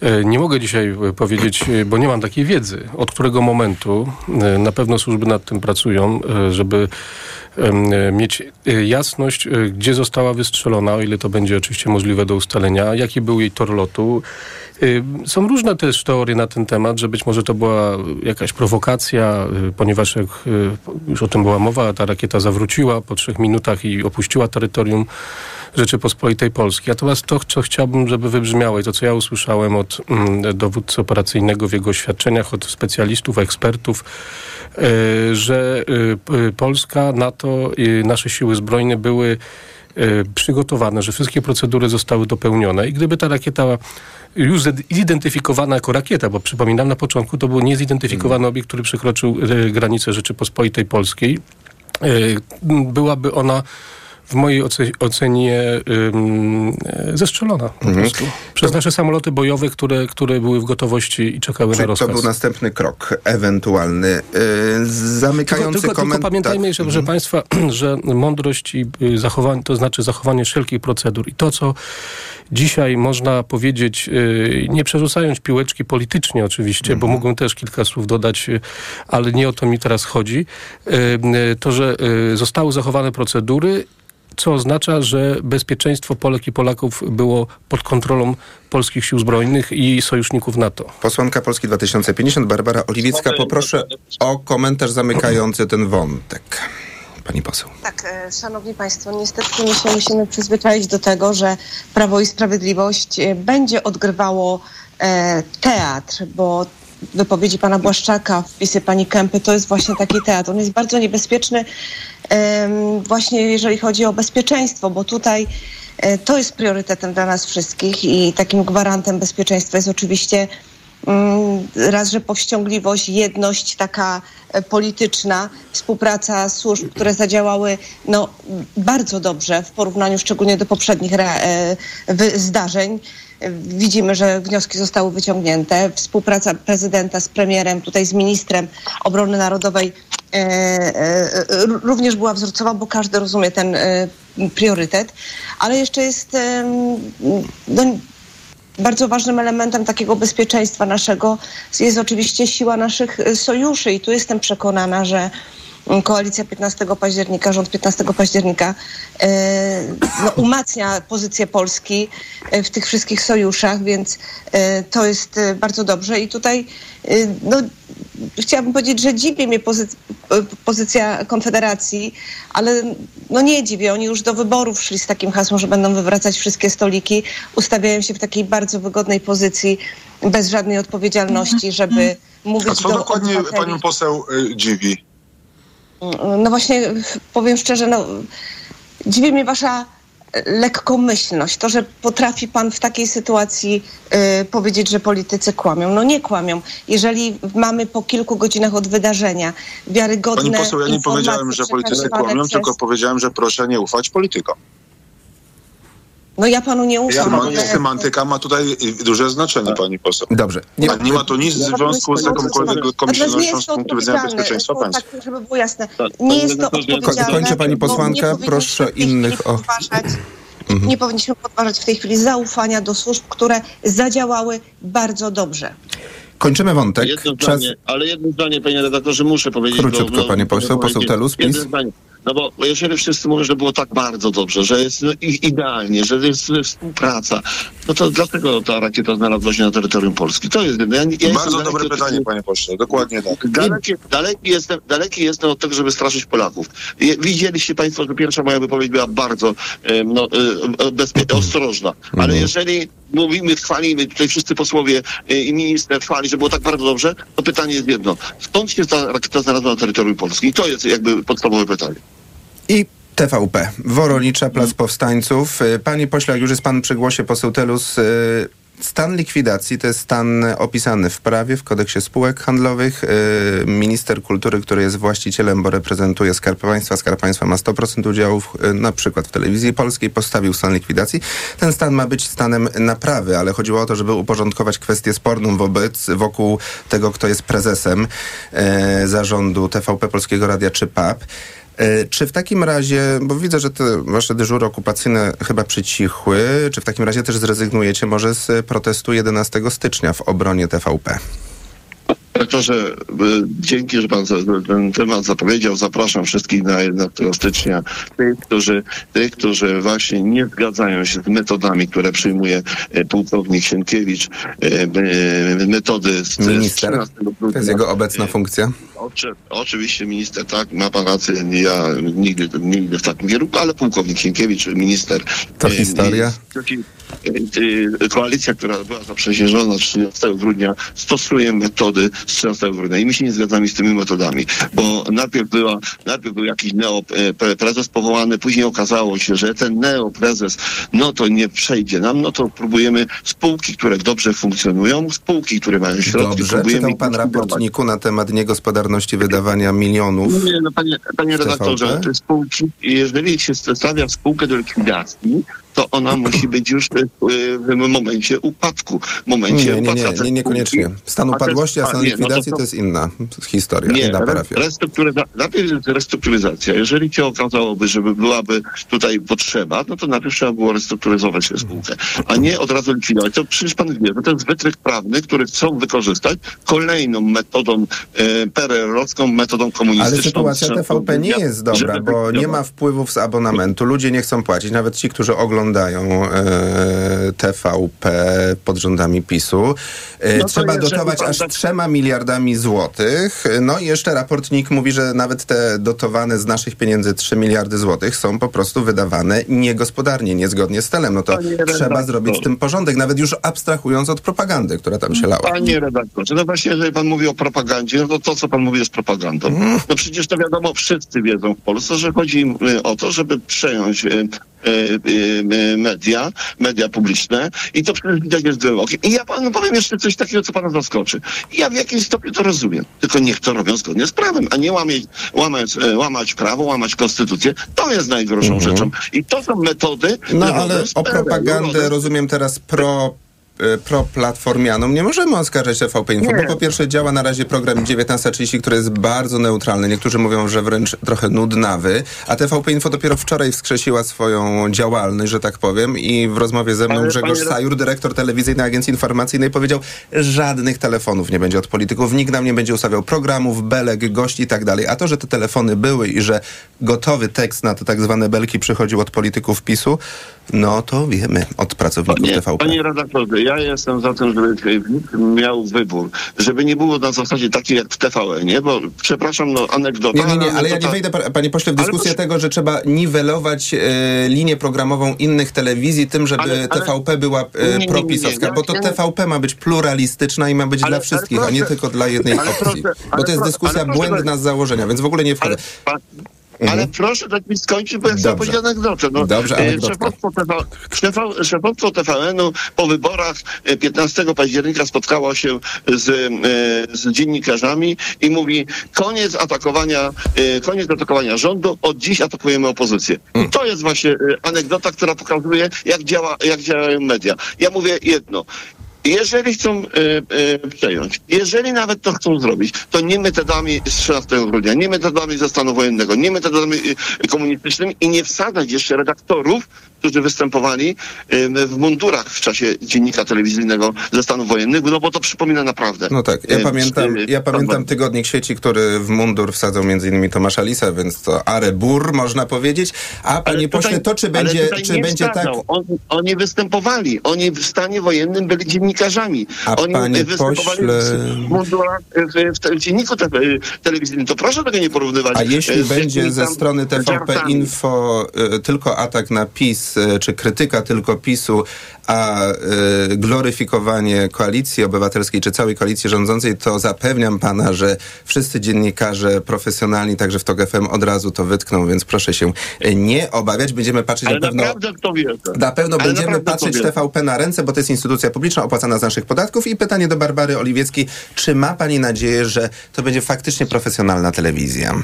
E, nie mogę dzisiaj powiedzieć, bo nie mam takiej wiedzy, od którego momentu na pewno służby nad tym pracują, żeby mieć e, jasność, e, gdzie została wystrzelona, o ile to będzie oczywiście możliwe do ustalenia, jaki był jej tor lotu. E, są różne też teorie na ten temat, że być może to była jakaś prowokacja, ponieważ jak już o tym była mowa, ta rakieta zawróciła po trzech minutach i opuściła terytorium Rzeczypospolitej Polskiej. Natomiast to, co chciałbym, żeby wybrzmiało i to, co ja usłyszałem od mm, dowódcy operacyjnego w jego oświadczeniach, od specjalistów, ekspertów, E, że e, Polska, NATO i nasze siły zbrojne były przygotowane, że wszystkie procedury zostały dopełnione i gdyby ta rakieta już zidentyfikowana jako rakieta, bo przypominam na początku to był niezidentyfikowany mm. obiekt, który przekroczył granicę Rzeczypospolitej Polskiej, byłaby ona w mojej ocenie ym, zestrzelona po mhm. prostu. Przez to... nasze samoloty bojowe, które, które były w gotowości i czekały Czyli na rozkaz. to był następny krok ewentualny. Yy, zamykający tylko, tylko, tylko pamiętajmy, że, mhm. Państwa, że mądrość i y, zachowanie, to znaczy zachowanie wszelkich procedur i to, co dzisiaj można powiedzieć, yy, nie przerzucając piłeczki politycznie oczywiście, mhm. bo mógłbym też kilka słów dodać, yy, ale nie o to mi teraz chodzi, y, to, że y, zostały zachowane procedury co oznacza, że bezpieczeństwo Polek i Polaków było pod kontrolą polskich sił zbrojnych i sojuszników NATO. Posłanka Polski 2050, Barbara Oliwiecka, poproszę o komentarz zamykający ten wątek. Pani poseł. Tak, e, szanowni państwo, niestety my się musimy przyzwyczaić do tego, że Prawo i Sprawiedliwość e, będzie odgrywało e, teatr, bo wypowiedzi pana Błaszczaka, wpisy pani Kępy, to jest właśnie taki teatr. On jest bardzo niebezpieczny właśnie jeżeli chodzi o bezpieczeństwo, bo tutaj e, to jest priorytetem dla nas wszystkich i takim gwarantem bezpieczeństwa jest oczywiście mm, raz, że powściągliwość, jedność taka e, polityczna, współpraca służb, które zadziałały no, bardzo dobrze w porównaniu szczególnie do poprzednich e, zdarzeń. Widzimy, że wnioski zostały wyciągnięte. Współpraca prezydenta z premierem, tutaj z ministrem obrony narodowej e, e, również była wzorcowa, bo każdy rozumie ten e, priorytet, ale jeszcze jest no, bardzo ważnym elementem takiego bezpieczeństwa naszego jest oczywiście siła naszych sojuszy i tu jestem przekonana, że koalicja 15 października, rząd 15 października e, no, umacnia pozycję Polski e, w tych wszystkich sojuszach, więc e, to jest bardzo dobrze. I tutaj no, chciałabym powiedzieć, że dziwi mnie pozy pozycja Konfederacji, ale no nie dziwię. Oni już do wyborów szli z takim hasłem, że będą wywracać wszystkie stoliki. Ustawiają się w takiej bardzo wygodnej pozycji, bez żadnej odpowiedzialności, żeby mówić A co do dokładnie obywateli. panią poseł y, dziwi? No właśnie, powiem szczerze, no, dziwi mnie wasza lekkomyślność, to, że potrafi pan w takiej sytuacji y, powiedzieć, że politycy kłamią. No nie kłamią. Jeżeli mamy po kilku godzinach od wydarzenia wiarygodne Pani poseł, ja nie powiedziałem, że politycy kłamią, przez... tylko powiedziałem, że proszę nie ufać politykom. No ja panu nie ufam. ale... Semantyka ma tutaj duże znaczenie, pani poseł. Dobrze. Nie, nie ma to nic w związku z jakąkolwiek komisyjnością z punktu widzenia bezpieczeństwa państwa. Tak, żeby było jasne. Nie jest to odpowiedzialne. Kończy pani posłanka, proszę innych o... Mhm. Nie powinniśmy podważać w tej chwili zaufania do służb, które zadziałały bardzo dobrze. Kończymy wątek. Jedno Czas... zdanie, ale jedno zdanie, panie redaktorze, muszę powiedzieć. Króciutko, bo, panie poseł, poseł Telus, Jedno zdanie. No bo jeżeli wszyscy mówią, że było tak bardzo dobrze, że jest no, idealnie, że jest współpraca, no to dlatego ta rakieta znalazła się na terytorium Polski. To jest ja, ja Bardzo dobre pytanie, panie pośle, dokładnie tak. Daleki, daleki, jestem, daleki jestem od tego, żeby straszyć Polaków. Widzieliście państwo, że pierwsza moja wypowiedź była bardzo no, bezpie- ostrożna, ale mhm. jeżeli mówimy, chwalimy, tutaj wszyscy posłowie i minister chwali, że było tak bardzo dobrze, to pytanie jest jedno. Skąd się ta rakieta znalazła na terytorium Polski? I to jest jakby podstawowe pytanie. I TVP, Woronicza, Plac Powstańców. Y, panie pośle, jak już jest pan przy głosie, poseł Telus, y, Stan likwidacji to jest stan opisany w prawie, w kodeksie spółek handlowych. Y, minister kultury, który jest właścicielem, bo reprezentuje Skarb Państwa, Skarb Państwa ma 100% udziałów, na przykład w telewizji polskiej, postawił stan likwidacji. Ten stan ma być stanem naprawy, ale chodziło o to, żeby uporządkować kwestię sporną wobec, wokół tego, kto jest prezesem zarządu TVP Polskiego Radia czy PAP. E, czy w takim razie, bo widzę, że te wasze dyżury okupacyjne chyba przycichły, czy w takim razie też zrezygnujecie może z protestu 11 stycznia w obronie TVP? Rektorze, e, dzięki, że pan ten temat zapowiedział. Zapraszam wszystkich na 11 stycznia. Tych, którzy, tych, którzy właśnie nie zgadzają się z metodami, które przyjmuje e, pułkownik Sienkiewicz, metody z, Minister, z to jest jego obecna funkcja? Oczy, oczywiście minister, tak, ma pan rację, ja nigdy, nigdy w takim kierunku, ale pułkownik Sienkiewicz, minister. To historia. koalicja, która była zaprzysiężona 13 grudnia, stosuje metody z 13 grudnia i my się nie zgadzamy z tymi metodami, bo najpierw, była, najpierw był jakiś neoprezes powołany, później okazało się, że ten neoprezes, no to nie przejdzie nam, no to próbujemy spółki, które dobrze funkcjonują, spółki, które mają środki. Dobrze, czytał pan raportniku na temat niegospodarności wydawania milionów. Nie, no panie, panie redaktorze, spółki, jeżeli się stawia spółkę do likwidacji, to ona musi być już w momencie upadku. Momencie nie, nie, nie, nie, niekoniecznie. Stan upadłości, a stan likwidacji to, jest inna historia, nie, inna parafia. Restrukturyza najpierw jest restrukturyzacja. Jeżeli się okazałoby, żeby byłaby tutaj potrzeba, no to najpierw trzeba było restrukturyzować spółkę, a nie od razu likwidować. To przecież pan wie, że to jest wytrych prawny, który chcą wykorzystać kolejną metodą e, pererowską, metodą komunistyczną. Ale sytuacja TVP nie jest dobra, bo nie ma wpływów z abonamentu. Ludzie nie chcą płacić, nawet ci, którzy oglądają oglądają e, TVP pod rządami PiSu. E, no Trzeba dotować aż tak... trzema miliardami złotych. No i jeszcze raportnik mówi, że nawet te dotowane z naszych pieniędzy 3 miliardy złotych są po prostu wydawane niegospodarnie, niezgodnie z celem. No to Panie trzeba redaktor. zrobić z tym porządek, nawet już abstrahując od propagandy, która tam się lała. Panie redaktorze, no właśnie jeżeli pan mówi o propagandzie, no to to, co pan mówi jest propagandą. Mm. No przecież to wiadomo, wszyscy wiedzą w Polsce, że chodzi o to, żeby przejąć e, media, media publiczne i to przecież widać jest gołym okiem. I ja panu powiem jeszcze coś takiego, co pana zaskoczy. Ja w jakimś stopniu to rozumiem, tylko niech to robią zgodnie z prawem, a nie łamać, łamać, e, łamać prawo, łamać konstytucję. To jest najgorszą mhm. rzeczą. I to są metody... No ale o propagandę rozumiem teraz pro proplatformianom nie możemy oskarżać TVP Info, nie. bo po pierwsze działa na razie program 19.30, który jest bardzo neutralny. Niektórzy mówią, że wręcz trochę nudnawy, a TVP Info dopiero wczoraj wskrzesiła swoją działalność, że tak powiem i w rozmowie ze mną Ale Grzegorz panie... Sajur, dyrektor telewizyjnej agencji informacyjnej powiedział, żadnych telefonów nie będzie od polityków, nikt nam nie będzie ustawiał programów, belek, gości i tak dalej. A to, że te telefony były i że gotowy tekst na te tak zwane belki przychodził od polityków PiSu, no to wiemy od pracowników panie, TVP. Panie redaktorze, ja jestem za tym, żeby miał wybór. Żeby nie było na zasadzie takiej jak w TVN, nie? Bo przepraszam, no anegdota. Nie, nie, nie, ale ja nie wejdę, panie pośle, w dyskusję ale, tego, że trzeba niwelować e, linię programową innych telewizji tym, żeby ale, ale, TVP była e, propisowska, bo to TVP ma być pluralistyczna i ma być dla wszystkich, proszę, a nie tylko dla jednej opcji. Proszę, bo to jest dyskusja błędna z założenia, więc w ogóle nie wchodzę. Mhm. Ale proszę dać mi skończyć, bo ja chcę powiedzieć anegdotę. No, Dobrze, e, szefostwo, TV, szefostwo TVN-u po wyborach 15 e, października spotkało się z, e, z dziennikarzami i mówi koniec atakowania, koniec atakowania rządu, od dziś atakujemy opozycję. Mm. To jest właśnie anegdota, która pokazuje, jak, działa, jak działają media. Ja mówię jedno jeżeli chcą y, y, przejąć, jeżeli nawet to chcą zrobić, to nie metodami z 13 grudnia, nie metodami ze stanu wojennego, nie metodami y, komunistycznymi i nie wsadzać jeszcze redaktorów, którzy występowali w mundurach w czasie dziennika telewizyjnego ze Stanów Wojennych, no bo to przypomina naprawdę. No tak, ja pamiętam, ja pamiętam tygodnik sieci, który w mundur wsadzał między innymi Tomasza Lisa, więc to Arebur można powiedzieć. A panie pośle, to czy będzie, czy będzie tak... On, oni występowali, oni w stanie wojennym byli dziennikarzami. A oni panie pośle... w mundurach w, w, dzienniku te, telewizyjnym. To proszę tego nie porównywać. A jeśli będzie ze strony TVP Info y, tylko atak na PiS, E, czy krytyka tylko PiSu, a y, gloryfikowanie koalicji obywatelskiej czy całej koalicji rządzącej, to zapewniam pana, że wszyscy dziennikarze profesjonalni, także w TOG FM od razu to wytkną, więc proszę się nie obawiać. Będziemy patrzeć Ale na pewno... kto wie. Na pewno Ale będziemy patrzeć TVP na ręce, bo to jest instytucja publiczna opłacana z naszych podatków. I pytanie do Barbary Oliwieckiej. Czy ma pani nadzieję, że to będzie faktycznie profesjonalna telewizja?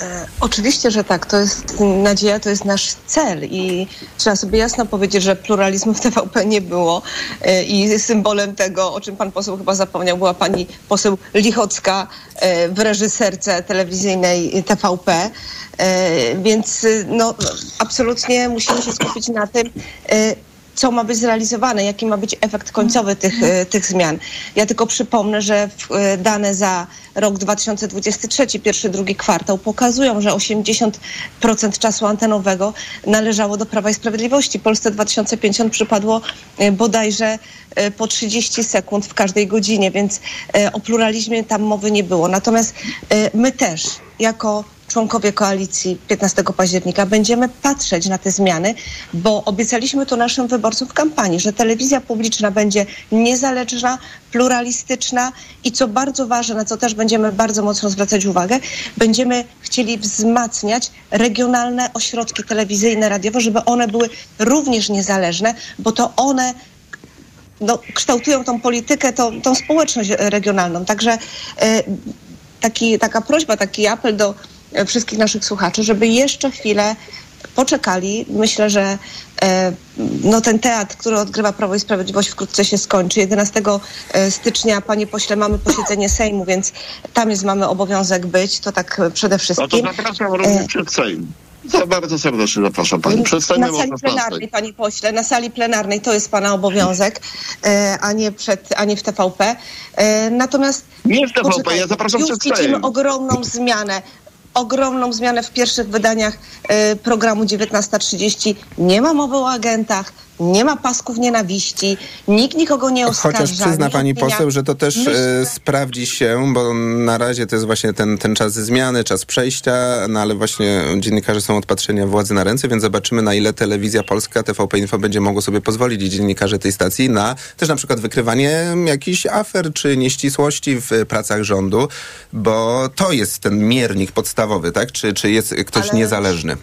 E, oczywiście, że tak. To jest nadzieja, to jest nasz cel i trzeba sobie jasno powiedzieć, że pluralizmu w TVP nie było e, i symbolem tego, o czym pan poseł chyba zapomniał, była pani poseł Lichocka e, w reżyserce telewizyjnej TVP. Więc no, absolutnie musimy się skupić na tym, co ma być zrealizowane, jaki ma być efekt końcowy tych, e, tych zmian. Ja tylko przypomnę, że e, dane za rok 2023, pierwszy, drugi kwartał pokazują, że 80% czasu antenowego należało do Prawa i Sprawiedliwości. Polsce 2050 przypadło e, bodajże po 30 sekund w każdej godzinie, więc o pluralizmie tam mowy nie było. Natomiast my też jako członkowie koalicji 15 października będziemy patrzeć na te zmiany, bo obiecaliśmy to naszym wyborcom w kampanii, że telewizja publiczna będzie niezależna, pluralistyczna i co bardzo ważne, na co też będziemy bardzo mocno zwracać uwagę, będziemy chcieli wzmacniać regionalne ośrodki telewizyjne, radiowe, żeby one były również niezależne, bo to one no, kształtują tą politykę, tą, tą społeczność regionalną. Także e, taki, taka prośba, taki apel do wszystkich naszych słuchaczy, żeby jeszcze chwilę poczekali. Myślę, że e, no, ten teatr, który odgrywa Prawo i Sprawiedliwość wkrótce się skończy. 11 e, stycznia, panie pośle, mamy posiedzenie Sejmu, więc tam jest, mamy obowiązek być. To tak przede wszystkim. No to zapraszam również e... przed Sejm. To bardzo serdecznie zapraszam pani. Przedstawimy na sali plenarnej, panie pośle, na sali plenarnej to jest pana obowiązek, e, a nie przed, a nie w TVP. E, natomiast nie w TVP, ja zapraszam już przed widzimy ogromną zmianę ogromną zmianę w pierwszych wydaniach y, programu 19.30. Nie ma mowy o agentach, nie ma pasków nienawiści, nikt nikogo nie oskarża. Chociaż przyzna pani poseł, że to też Myślę... sprawdzi się, bo na razie to jest właśnie ten, ten czas zmiany, czas przejścia, no ale właśnie dziennikarze są od patrzenia władzy na ręce, więc zobaczymy na ile telewizja polska, TVP Info będzie mogło sobie pozwolić dziennikarze tej stacji na też na przykład wykrywanie jakichś afer czy nieścisłości w pracach rządu, bo to jest ten miernik podstawowy, tak? Czy, czy jest ktoś ale... niezależny?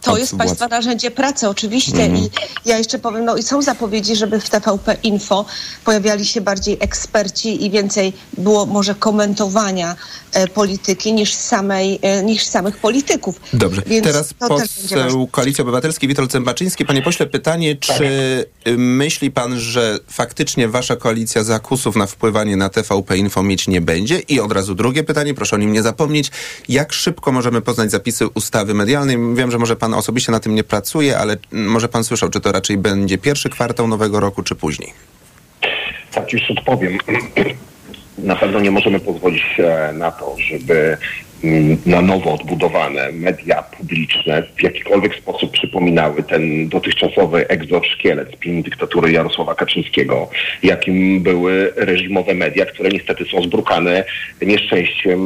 To jest Państwa narzędzie pracy, oczywiście. Mm. I ja jeszcze powiem, no i są zapowiedzi, żeby w TVP Info pojawiali się bardziej eksperci i więcej było może komentowania e, polityki niż, samej, e, niż samych polityków. Dobrze. Więc Teraz poseł Koalicji Obywatelskiej Witold Zębaczyński. Panie pośle, pytanie, czy tak. myśli pan, że faktycznie wasza koalicja zakusów na wpływanie na TVP Info mieć nie będzie? I od razu drugie pytanie, proszę o nim nie zapomnieć. Jak szybko możemy poznać zapisy ustawy medialnej? Wiem, że może pan pan osobiście na tym nie pracuje, ale może pan słyszał, czy to raczej będzie pierwszy kwartał nowego roku, czy później? Tak, już odpowiem. Na pewno nie możemy pozwolić na to, żeby na nowo odbudowane media publiczne w jakikolwiek sposób przypominały ten dotychczasowy egzoszkielet pilnej dyktatury Jarosława Kaczyńskiego, jakim były reżimowe media, które niestety są zbrukane nieszczęściem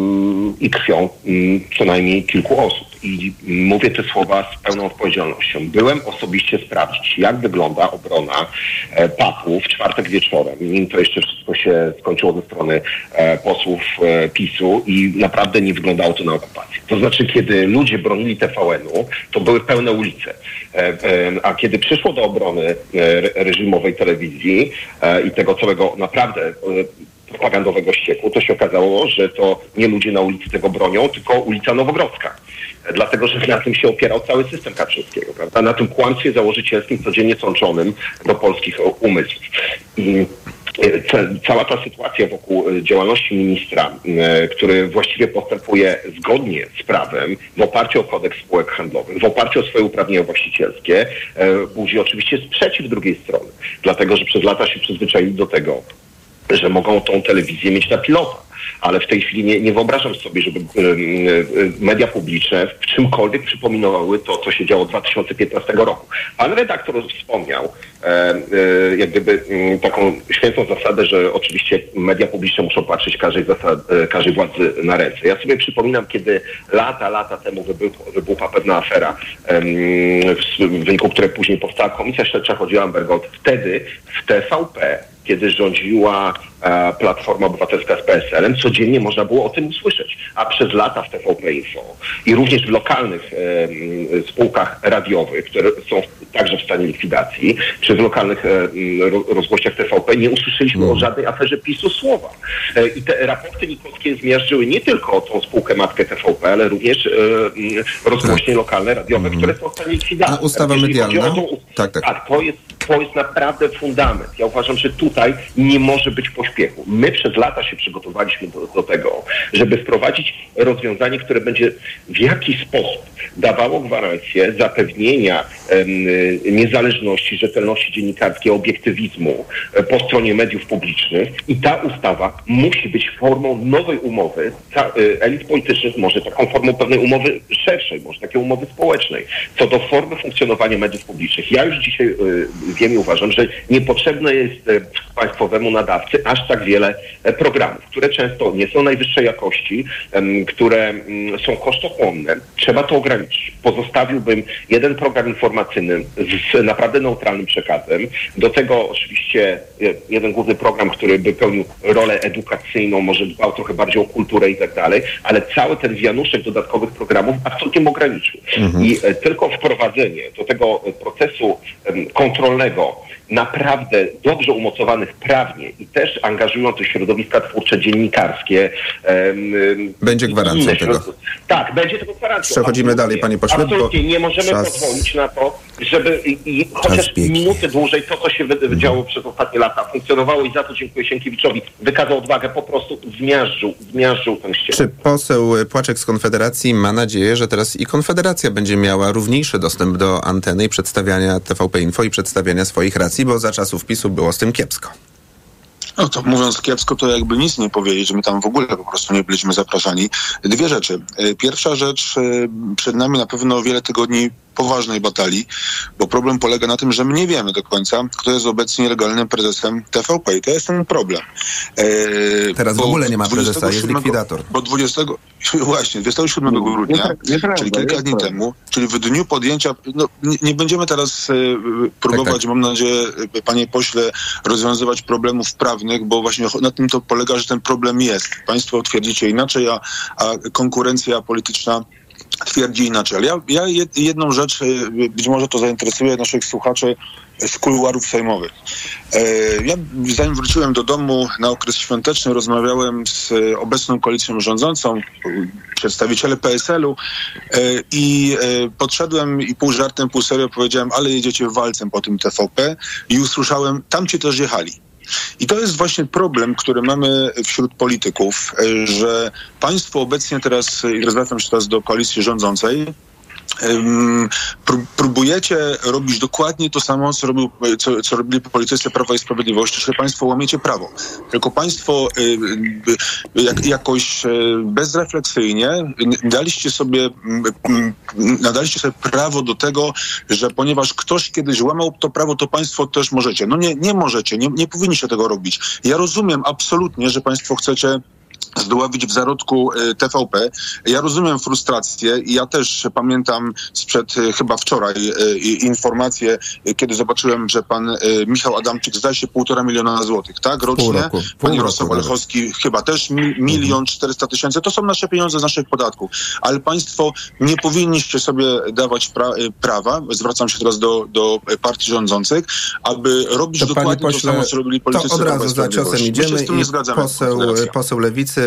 i krwią mm, co najmniej kilku osób. I mówię te słowa z pełną odpowiedzialnością. Byłem osobiście sprawdzić, jak wygląda obrona e, PAP-u w czwartek wieczorem. Nim to jeszcze wszystko się skończyło ze strony e, posłów e, PiSu i naprawdę nie wygląda wyglądało to na okupacji. To znaczy, kiedy ludzie bronili TVN-u, to były pełne ulice. A kiedy przyszło do obrony reżimowej telewizji i tego całego naprawdę propagandowego ścieku, to się okazało, że to nie ludzie na ulicy tego bronią, tylko ulica Nowogrodzka. Dlatego, że na tym się opierał cały system Kaczyńskiego, prawda? Na tym kłamstwie założycielskim, codziennie sączonym do polskich umysłów. I cała ta sytuacja wokół działalności ministra, który właściwie postępuje zgodnie z prawem, w oparciu o kodeks spółek handlowych, w oparciu o swoje uprawnienia właścicielskie, budzi oczywiście sprzeciw drugiej strony, dlatego że przez lata się przyzwyczaili do tego, że mogą tą telewizję mieć na pilota ale w tej chwili nie, nie wyobrażam sobie, żeby media publiczne w czymkolwiek przypominały to, co się działo 2015 roku. Pan redaktor wspomniał e, e, jak gdyby taką świętą zasadę, że oczywiście media publiczne muszą patrzeć każdej, zasad, e, każdej władzy na ręce. Ja sobie przypominam, kiedy lata, lata temu wybuchła, wybuchła pewna afera, w wyniku której później powstała Komisja Śledcza, chodziła Ambergold. Wtedy w TVP kiedy rządziła e, Platforma Obywatelska z PSL-em, codziennie można było o tym usłyszeć. A przez lata w TVP Info i również w lokalnych e, spółkach radiowych, które są także w stanie likwidacji, czy w lokalnych e, rozgłościach TVP nie usłyszeliśmy o mm. żadnej aferze PiSu słowa. E, I te raporty Nikowskie zmiażdżyły nie tylko tą spółkę matkę TVP, ale również e, rozgłośnie tak. lokalne, radiowe, mm. które są w stanie likwidacji. A ustawa medialna? Tą, tak, tak. tak, to jest to jest naprawdę fundament. Ja uważam, że tutaj nie może być pośpiechu. My przez lata się przygotowaliśmy do, do tego, żeby wprowadzić rozwiązanie, które będzie w jakiś sposób dawało gwarancję zapewnienia em, niezależności, rzetelności dziennikarskiej, obiektywizmu e, po stronie mediów publicznych i ta ustawa musi być formą nowej umowy ta, e, elit politycznych, może taką formą pewnej umowy szerszej, może takiej umowy społecznej, co do formy funkcjonowania mediów publicznych. Ja już dzisiaj y, wiem i uważam, że niepotrzebne jest e, państwowemu nadawcy aż tak wiele e, programów, które często nie są najwyższej jakości, które mm, są kosztochłonne. Trzeba to ograniczyć. Pozostawiłbym jeden program informacyjny z naprawdę neutralnym przekazem. Do tego oczywiście e, jeden główny program, który by pełnił rolę edukacyjną, może dbał trochę bardziej o kulturę i tak dalej, ale cały ten wianuszek dodatkowych programów absolutnie ograniczył. Mhm. I tylko wprowadzenie do tego procesu kontrolnego Senegal. Naprawdę dobrze umocowanych prawnie i też angażujących środowiska twórcze dziennikarskie. Będzie gwarancją tego. Tak, będzie tego gwarancją. Przechodzimy dalej, panie pośle. Absolutnie nie możemy czas... pozwolić na to, żeby i, chociaż minuty dłużej to, co się wydziało mhm. przez ostatnie lata, funkcjonowało i za to dziękuję Sienkiewiczowi. Wykazał odwagę, po prostu zmiażdżył, zmiażdżył ten ścież. Czy poseł Płaczek z Konfederacji ma nadzieję, że teraz i Konfederacja będzie miała równiejszy dostęp do anteny i przedstawiania TVP Info i przedstawiania swoich racji, bo za czasów PiSu było z tym kiepsko? No to mówiąc kiepsko, to jakby nic nie powiedzieć, my tam w ogóle po prostu nie byliśmy zapraszani. Dwie rzeczy. E, pierwsza rzecz, e, przed nami na pewno wiele tygodni poważnej batalii, bo problem polega na tym, że my nie wiemy do końca, kto jest obecnie legalnym prezesem TVP i to jest ten problem. E, Teraz w ogóle nie ma prezesa, jest likwidator. Bo 20, właśnie, 27 grudnia, nie, nie, czyli kilka dni temu, czyli w dniu podjęcia, no, nie, nie będziemy teraz e, próbować, tak, tak. mam nadzieję, e, panie pośle, rozwiązywać problemów prawnych, bo właśnie na tym to polega, że ten problem jest. Państwo twierdzicie inaczej, a, a konkurencja polityczna twierdzi inaczej. Ale ja, ja jedną rzecz, y, być może to zainteresuje naszych słuchaczy z kuluarów sejmowych. E, ja zanim wróciłem do domu na okres świąteczny, rozmawiałem z obecną koalicją rządzącą, przedstawiciele PSL-u e, i e, podszedłem i pół żartem, pół serio powiedziałem, ale jedziecie walcem po tym TVP i usłyszałem, tam ci też jechali. I to jest właśnie problem, który mamy wśród polityków, e, że państwo obecnie teraz, i zwracam się teraz do koalicji rządzącej, próbujecie robić dokładnie to samo, co, robił, co, co robili politycy Prawa i Sprawiedliwości, że państwo łamiecie prawo. Tylko państwo jak, jakoś e, bezrefleksyjnie daliście sobie, nadaliście sobie prawo do tego, że ponieważ ktoś kiedyś łamał to prawo, to państwo też możecie. No nie, nie możecie, nie, nie powinniście tego robić. Ja rozumiem absolutnie, że państwo chcecie zdławić w zarodku e, TVP. Ja rozumiem frustrację i ja też pamiętam sprzed e, chyba wczoraj e, informację, kiedy zobaczyłem, że pan Michał Adamczyk zdaje się półtora miliona złotych, tak? Rocznie. Pół roku, pół Pani Rosał Olechowski chyba też milion czterysta tysięcy. To są nasze pieniądze z naszych podatków. Ale państwo nie powinniście sobie dawać pra prawa, zwracam się teraz do, do partii rządzących, aby robić to dokładnie pośle, to samo, co robili politycy. To od razu za ciosem idziemy i poseł, poseł Lewicy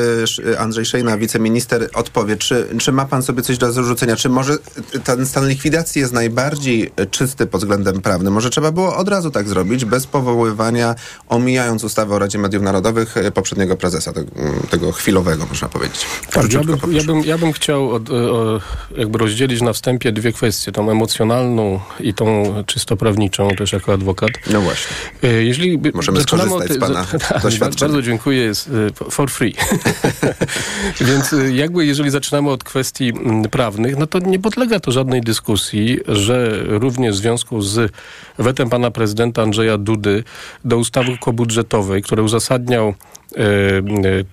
Andrzej Szejna, wiceminister, odpowie, czy, czy ma pan sobie coś do zarzucenia? Czy może ten stan likwidacji jest najbardziej czysty pod względem prawnym? Może trzeba było od razu tak zrobić, bez powoływania, omijając ustawę o Radzie Mediów Narodowych poprzedniego prezesa, tego, tego chwilowego, można powiedzieć. Tak, ja, bym, ja, bym, ja bym chciał od, o, jakby rozdzielić na wstępie dwie kwestie, tą emocjonalną i tą czysto prawniczą, też jako adwokat. No właśnie. Jeżeli Możemy skorzystać z pana doświadczenia. Bardzo dziękuję, jest for free. Więc jakby jeżeli zaczynamy od kwestii prawnych, no to nie podlega to żadnej dyskusji, że również w związku z wetem pana prezydenta Andrzeja Dudy do ustawy kobudżetowej, które uzasadniał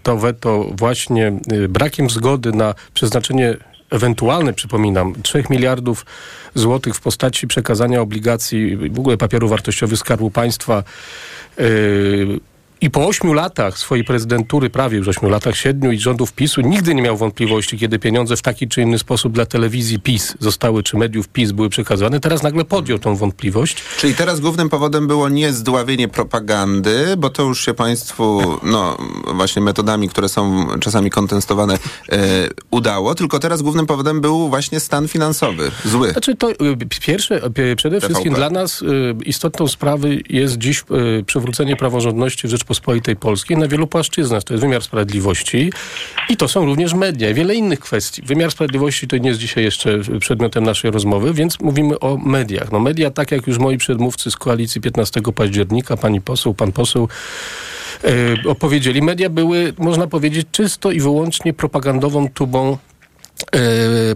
to weto właśnie brakiem zgody na przeznaczenie ewentualne, przypominam, 3 miliardów złotych w postaci przekazania obligacji, w ogóle papierów wartościowych Skarbu Państwa yy, i po ośmiu latach swojej prezydentury, prawie już ośmiu latach, siedmiu i rządów PiSu, nigdy nie miał wątpliwości, kiedy pieniądze w taki czy inny sposób dla telewizji PiS zostały, czy mediów PiS były przekazywane. Teraz nagle podjął tą wątpliwość. Czyli teraz głównym powodem było nie zdławienie propagandy, bo to już się państwu, no właśnie metodami, które są czasami kontestowane, e, udało, tylko teraz głównym powodem był właśnie stan finansowy, zły. Znaczy to pierwsze, przede wszystkim dla nas istotną sprawy jest dziś przywrócenie praworządności w Rzeczpospolitej Rzeczpospolitej Polskiej na wielu płaszczyznach. To jest wymiar sprawiedliwości i to są również media i wiele innych kwestii. Wymiar sprawiedliwości to nie jest dzisiaj jeszcze przedmiotem naszej rozmowy, więc mówimy o mediach. No media, tak jak już moi przedmówcy z koalicji 15 października, pani poseł, pan poseł, yy, opowiedzieli, media były, można powiedzieć, czysto i wyłącznie propagandową tubą E,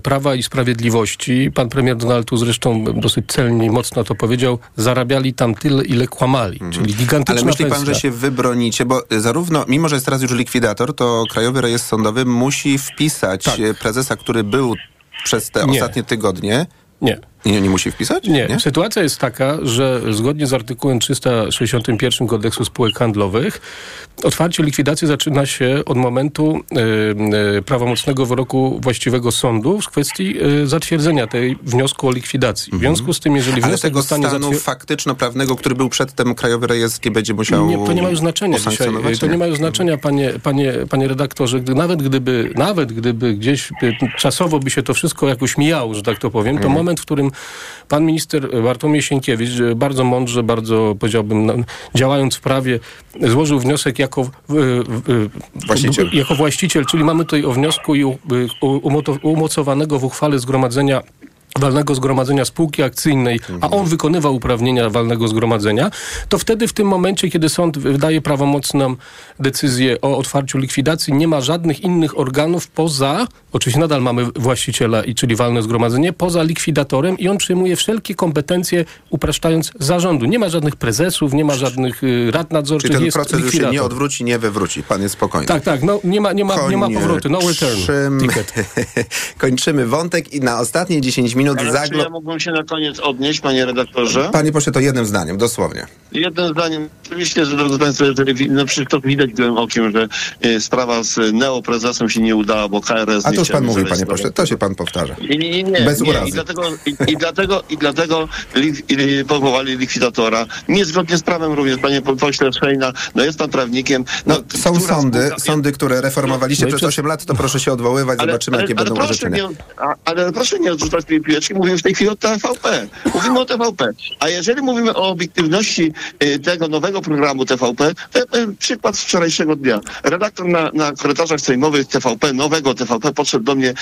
Prawa i Sprawiedliwości, pan premier Donald Tusk zresztą dosyć celnie i mocno to powiedział, zarabiali tam tyle, ile kłamali, mhm. czyli gigantyczna Ale myśli pensja. pan, że się wybronicie, bo zarówno, mimo że jest teraz już likwidator, to Krajowy Rejestr Sądowy musi wpisać tak. prezesa, który był przez te Nie. ostatnie tygodnie. Nie. Nie, nie musi wpisać? Nie. nie. Sytuacja jest taka, że zgodnie z artykułem 361 kodeksu spółek handlowych otwarcie likwidacji zaczyna się od momentu y, y, prawomocnego wyroku właściwego sądu w kwestii y, zatwierdzenia tej wniosku o likwidacji. W mhm. związku z tym, jeżeli Ale tego stanu zatwier... faktyczno-prawnego, który był przedtem Krajowy Rejestr nie będzie musiał nie, To nie ma już znaczenia dzisiaj. To nie ma już znaczenia, panie, panie, panie redaktorze. Nawet gdyby, nawet gdyby gdzieś czasowo by się to wszystko jakoś mijało, że tak to powiem, to mhm. moment, w którym pan minister Bartłomiej Sienkiewicz bardzo mądrze, bardzo powiedziałbym, no, działając w prawie, złożył wniosek jako, właściciel. jako właściciel, czyli mamy tutaj o wniosku i umocowanego w uchwale zgromadzenia walnego zgromadzenia spółki akcyjnej, a on wykonywał uprawnienia walnego zgromadzenia, to wtedy w tym momencie, kiedy sąd wydaje prawomocną decyzję o otwarciu likwidacji, nie ma żadnych innych organów poza, oczywiście nadal mamy właściciela, i czyli walne zgromadzenie, poza likwidatorem i on przyjmuje wszelkie kompetencje, upraszczając zarządu. Nie ma żadnych prezesów, nie ma żadnych y, rad nadzorczych. Czyli ten proces już się nie odwróci, nie wywróci. Pan jest spokojny. Tak, tak. No, nie, ma, nie, ma, nie ma powrotu. No return. Kończymy wątek i na ostatnie 10 minut Ale zaglo... Czy ja mógłbym się na koniec odnieść, panie redaktorze? Panie pośle, to jednym zdaniem, dosłownie. Jednym zdaniem. Oczywiście, że drodzy państwo, jeżeli, no przecież to widać gołym okiem, że y, sprawa z neoprezesem się nie udała, bo KRS A to już pan mówi, panie pośle, to się pan powtarza. Nie, nie, nie. Bez nie. urazy. I dlatego, i, i dlatego, i dlatego li, i, powołali likwidatora. Niezgodnie z prawem również, panie pośle Szejna, no jest pan prawnikiem. No, no są sądy, spółka, sądy, które reformowaliście no, przez 8 lat, to proszę się odwoływać, ale, zobaczymy, ale, jakie ale, będą orzeczenia. ale proszę nie odrzucać tej piłeczki, mówimy w tej chwili o TVP. Mówimy o TVP. A jeżeli mówimy o obiektywności y, tego nowego programu TVP, to y, przykład z wczorajszego dnia. Redaktor na, na korytarzach sejmowych TVP, nowego TVP, podszedł do mnie,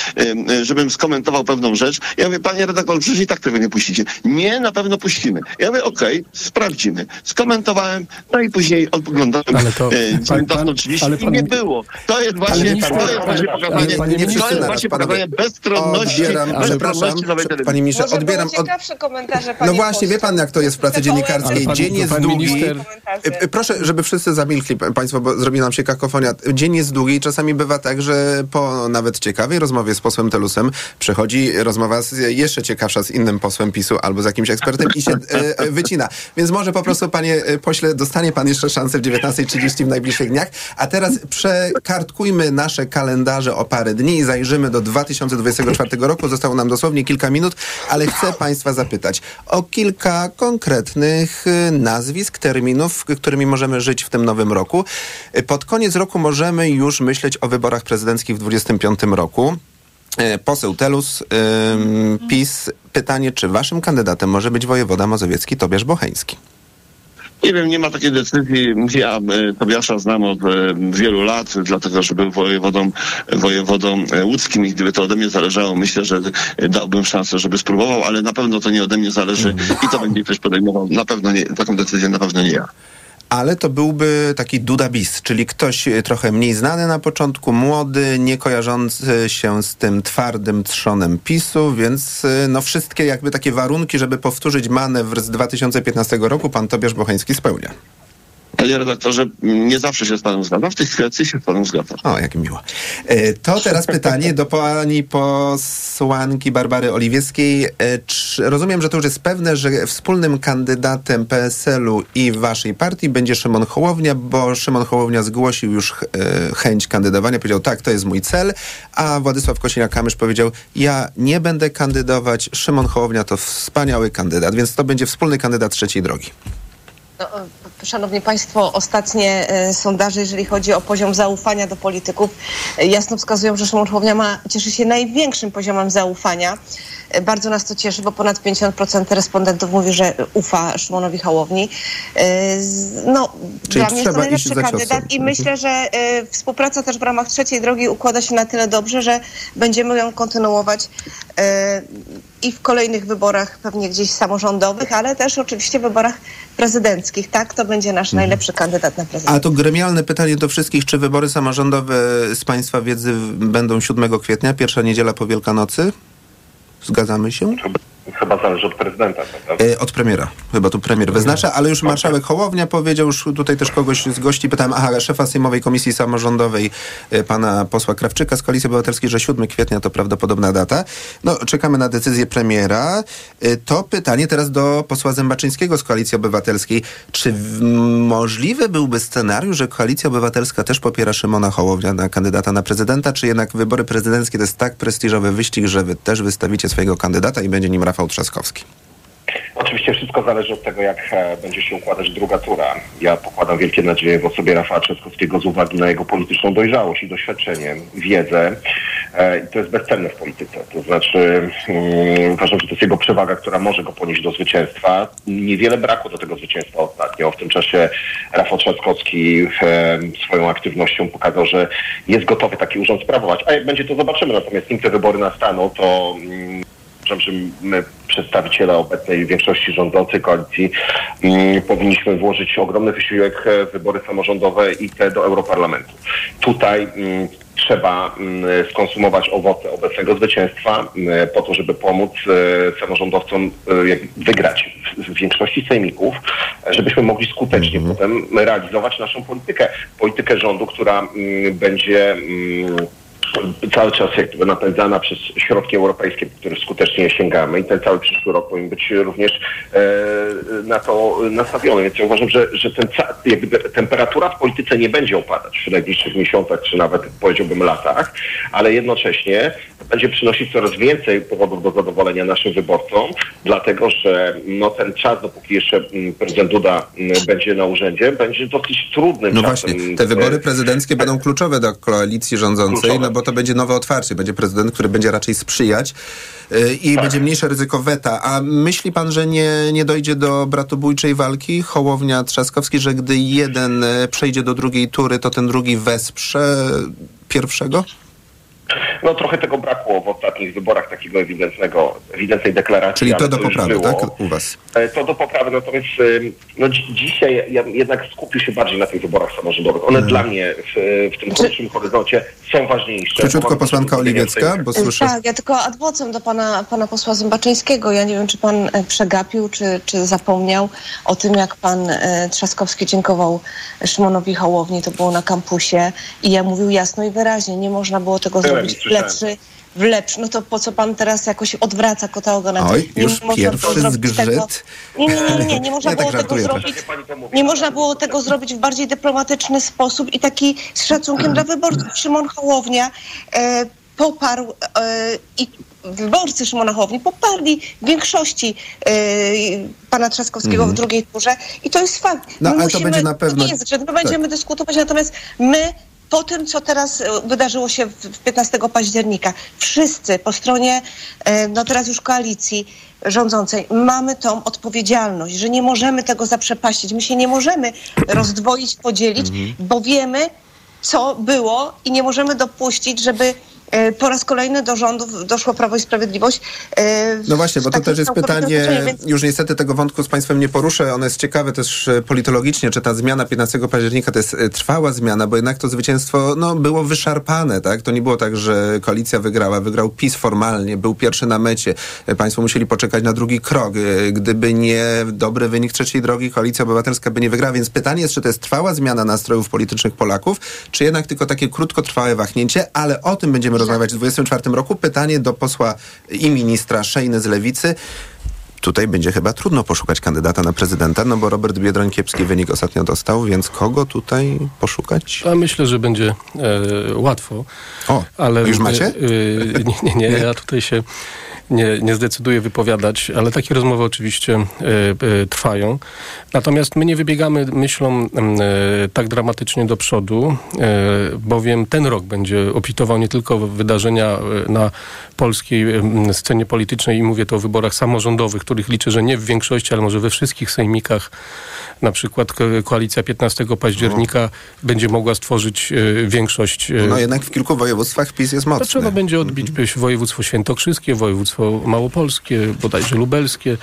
y, żebym skomentował pewną rzecz. Ja mówię, panie redaktor, przecież i tak tego nie puścicie. Nie, na pewno puścimy. Ja mówię, okej, okay, sprawdzimy. Skomentowałem, no i później oglądałem ale to, pan, pan, 30 ale pan, i nie było. To jest właśnie, to jest właśnie pokazanie, to jest właśnie pokazanie bezstronności, bezstronności nowej telewizji. Panie ministrze, odbieram... Od... No właśnie, wie pan jak to jest w pracy dziennikarskiej. Dzień jest długi. Minister... E, e, proszę, żeby wszyscy zamilkli państwo, bo zrobi nam się kakofonia. Dzień jest długi i czasami bywa tak, że po nawet ciekawej rozmowie z posłem Telusem przechodzi rozmowa z, jeszcze ciekawsza z innym posłem PiSu albo z jakimś ekspertem i się e wycina. Więc może po prostu, panie pośle, dostanie pan jeszcze szansę w 19.30 w najbliższych dniach. A teraz przekartkujmy nasze kalendarze o parę dni i zajrzymy do 2024 roku. Zostało nam dosłownie kilka minut, ale chcę Państwa zapytać o kilka konkretnych y, nazwisk, terminów, wyborów, którymi możemy żyć w tym nowym roku. Pod koniec roku możemy już myśleć o wyborach prezydenckich w 2025 roku. Poseł Telus, PiS. Pytanie, czy waszym kandydatem może być wojewoda mazowiecki Tobiasz Bocheński? Nie wiem, nie ma takiej decyzji. Ja e, Tobiasza znam od e, wielu lat, dlatego że był wojewodą, wojewodą e, łódzkim i gdyby to ode mnie zależało, myślę, że dałbym szansę, żeby spróbował, ale na pewno to nie ode mnie zależy i to będzie ktoś podejmował. Na pewno nie, taką decyzję na pewno nie ja ale to byłby taki Duda bis, czyli ktoś e, trochę mniej znany na początku, młody, nie kojarzący się z tym twardym trzonem PiSu, więc e, no wszystkie jakby takie warunki, żeby powtórzyć manewr z 2015 roku pan Tobiasz Bocheński spełnia. Panie redaktorze, nie zawsze się z panem zgadzam. W tej kwestii się z panem zgadzam. O, jak miło. E, to teraz pytanie do pani posłanki Barbary Oliwieckiej. E, rozumiem, że to już jest pewne, że wspólnym kandydatem PSL-u i waszej partii będzie Szymon Hołownia, bo Szymon Hołownia zgłosił już e, chęć kandydowania. Powiedział, tak, to jest mój cel, a Władysław Kosiniak-Kamysz powiedział, ja nie będę kandydować, Szymon Hołownia to wspaniały kandydat, więc to będzie wspólny kandydat trzeciej drogi. No, szanowni Państwo, ostatnie e, sondaże, jeżeli chodzi o poziom zaufania do polityków, e, jasno wskazują, że Szymon Hołownia ma, cieszy się największym poziomem zaufania. Bardzo nas to cieszy, bo ponad 50% respondentów mówi, że ufa Szymonowi Hołowni. No, Czyli dla mnie jest to najlepszy kandydat i myślę, że współpraca też w ramach trzeciej drogi układa się na tyle dobrze, że będziemy ją kontynuować i w kolejnych wyborach pewnie gdzieś samorządowych, ale też oczywiście w wyborach prezydenckich. Tak, to będzie nasz mhm. najlepszy kandydat na prezydenta. A to gremialne pytanie do wszystkich. Czy wybory samorządowe z Państwa wiedzy będą 7 kwietnia, pierwsza niedziela po Wielkanocy? Zgadzamy się? Chyba zależy od prezydenta, prawda? E, od premiera. Chyba tu premier wyznacza, ale już marszałek Hołownia powiedział, już tutaj też kogoś z gości pytałem, aha, szefa Sejmowej Komisji Samorządowej, e, pana posła Krawczyka z Koalicji Obywatelskiej, że 7 kwietnia to prawdopodobna data. No, czekamy na decyzję premiera. E, to pytanie teraz do posła Zębaczyńskiego z Koalicji Obywatelskiej. Czy możliwy byłby scenariusz, że Koalicja Obywatelska też popiera Szymona Hołownia na kandydata na prezydenta, czy jednak wybory prezydenckie to jest tak prestiżowy wyścig, że wy też wystawicie swojego kandydata i będzie nim Rafał Rafał Trzaskowski? Oczywiście wszystko zależy od tego, jak e, będzie się układać druga tura. Ja pokładam wielkie nadzieje w osobie Rafała Trzaskowskiego z uwagi na jego polityczną dojrzałość i doświadczenie, wiedzę. E, I to jest bezcenne w polityce. To znaczy um, uważam, że to jest jego przewaga, która może go ponieść do zwycięstwa. Niewiele brakło do tego zwycięstwa ostatnio. W tym czasie Rafał Trzaskowski um, swoją aktywnością pokazał, że jest gotowy taki urząd sprawować. A jak będzie, to zobaczymy. Natomiast nim te wybory nastaną, to że my, przedstawiciele obecnej większości rządzącej koalicji, mm, powinniśmy włożyć ogromny wysiłek w wybory samorządowe i te do Europarlamentu. Tutaj mm, trzeba mm, skonsumować owoce obecnego zwycięstwa po to, żeby pomóc e, samorządowcom e, wygrać w większości sejmików, żebyśmy mogli skutecznie mm -hmm. potem realizować naszą politykę. Politykę rządu, która będzie cały czas jakby napędzana przez środki europejskie, które skutecznie sięgamy i ten cały przyszły rok powinien być również e, na to nastawiony. Więc ja uważam, że, że ten, jakby temperatura w polityce nie będzie opadać w najbliższych miesiącach, czy nawet powiedziałbym latach, ale jednocześnie będzie przynosić coraz więcej powodów do zadowolenia naszym wyborcom, dlatego że no, ten czas, dopóki jeszcze mm, prezydent Duda mm, będzie na urzędzie, będzie dosyć trudny. No czasem. właśnie, te wybory prezydenckie będą kluczowe dla koalicji rządzącej, kluczowe. no bo to będzie nowe otwarcie. Będzie prezydent, który będzie raczej sprzyjać yy, i tak. będzie mniejsze ryzyko weta. A myśli pan, że nie, nie dojdzie do bratobójczej walki Hołownia-Trzaskowski, że gdy jeden e, przejdzie do drugiej tury, to ten drugi wesprze pierwszego? No trochę tego brakło w ostatnich wyborach takiego ewidentnego, ewidentnej deklaracji. Czyli to do poprawy, było. tak? U was? E, to do poprawy, natomiast no, dzisiaj ja jednak skupił się bardziej na tych wyborach samorządowych. One hmm. dla mnie w, w tym krótszym horyzoncie są ważniejsze. Króciutko posłanka Oliwiecka, bo słyszę... Tak, ja tylko adwocem do pana, pana posła Zębaczyńskiego. Ja nie wiem, czy pan e, przegapił, czy, czy zapomniał o tym, jak pan e, Trzaskowski dziękował Szymonowi Hołowni. To było na kampusie i ja mówił jasno i wyraźnie, nie można było tego zrobić zrobić w lepszy, w lepszy. No to po co pan teraz jakoś odwraca kota ogona? Oj, nie już pierwszy zgrzyt. Tego, nie, nie, nie, nie, nie, można było tak tego zrobić. Nie można było tego zrobić w bardziej dyplomatyczny sposób i taki z szacunkiem dla wyborców. Szymon Hołownia e, poparł e, i wyborcy Szymona Hołowni poparli w większości yy, pana Trzaskowskiego mm. w drugiej turze i to jest fakt. No, my ale musimy, to będzie na pewno... To nie jest, że my będziemy tak. dyskutować, natomiast my po tym, co teraz e, wydarzyło się 15 października, wszyscy po stronie, e, no teraz już koalicji rządzącej, mamy tą odpowiedzialność, że nie możemy tego zaprzepaścić. My się nie możemy rozdwoić, podzielić, mhm. bo wiemy, co było i nie możemy dopuścić, żeby po raz kolejny do rządów doszło Prawo i Sprawiedliwość. E, no właśnie, bo to też jest pytanie, więc... już niestety tego wątku z Państwem nie poruszę, ono jest ciekawe też e, politologicznie, czy ta zmiana 15 października to jest trwała zmiana, bo jednak to zwycięstwo no, było wyszarpane, tak? To nie było tak, że koalicja wygrała, wygrał PiS formalnie, był pierwszy na mecie. Państwo musieli poczekać na drugi krok. Gdyby nie dobry wynik trzeciej drogi, koalicja obywatelska by nie wygrała, więc pytanie jest, czy to jest trwała zmiana nastrojów politycznych Polaków, czy jednak tylko takie krótkotrwałe wahnięcie, ale o tym będziemy rozmawiać w 2024 roku. Pytanie do posła i ministra Szejny z Lewicy. Tutaj będzie chyba trudno poszukać kandydata na prezydenta, no bo Robert Biedroń kiepski wynik ostatnio dostał, więc kogo tutaj poszukać? Ja myślę, że będzie e, łatwo. O, ale już macie? E, nie, nie, nie, ja tutaj się nie, nie zdecyduję wypowiadać, ale takie rozmowy oczywiście e, e, trwają. Natomiast my nie wybiegamy myślą e, tak dramatycznie do przodu, bowiem ten rok będzie opitował nie tylko wydarzenia na polskiej scenie politycznej i mówię to o wyborach samorządowych, których liczę, że nie w większości, ale może we wszystkich sejmikach na przykład koalicja 15 października no. będzie mogła stworzyć większość. No jednak w kilku województwach PiS jest mocny. To trzeba będzie odbić mhm. województwo świętokrzyskie, województwo małopolskie, bodajże lubelskie,